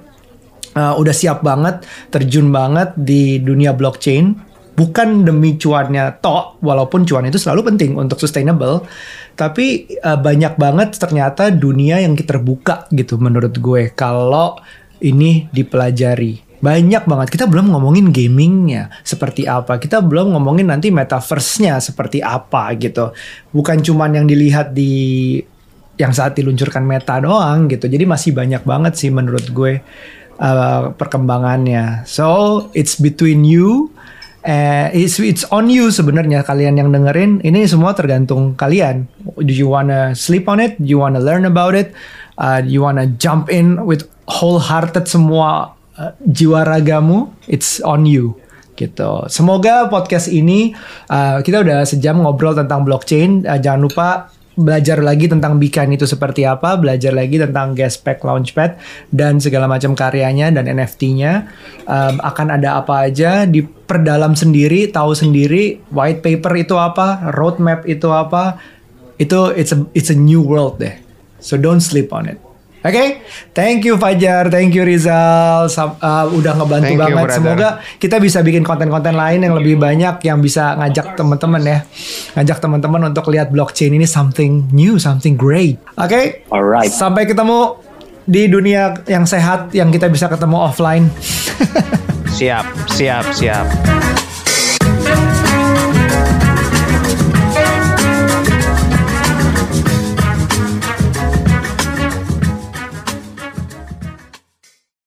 uh, udah siap banget, terjun banget di dunia blockchain. Bukan demi cuannya tok, walaupun cuan itu selalu penting untuk sustainable, tapi uh, banyak banget ternyata dunia yang terbuka gitu menurut gue kalau ini dipelajari banyak banget. Kita belum ngomongin gamingnya seperti apa. Kita belum ngomongin nanti metaverse-nya seperti apa gitu. Bukan cuman yang dilihat di yang saat diluncurkan Meta doang gitu. Jadi masih banyak banget sih menurut gue uh, perkembangannya. So it's between you. Uh, it's it's on you sebenarnya kalian yang dengerin ini semua tergantung kalian. Do you wanna sleep on it? Do you wanna learn about it? Uh, do you wanna jump in with wholehearted semua uh, jiwa ragamu it's on you gitu. Semoga podcast ini uh, kita udah sejam ngobrol tentang blockchain. Uh, jangan lupa belajar lagi tentang Beacon itu seperti apa, belajar lagi tentang Gaspack Launchpad dan segala macam karyanya dan NFT-nya. Um, akan ada apa aja diperdalam sendiri, tahu sendiri white paper itu apa, roadmap itu apa. Itu it's a it's a new world deh. So don't sleep on it. Oke, okay? thank you Fajar, thank you Rizal, uh, udah ngebantu thank banget. You, Semoga kita bisa bikin konten-konten lain yang lebih banyak yang bisa ngajak teman-teman ya, ngajak teman-teman untuk lihat blockchain ini something new, something great. Oke, okay? alright. Sampai ketemu di dunia yang sehat, yang kita bisa ketemu offline. siap, siap, siap.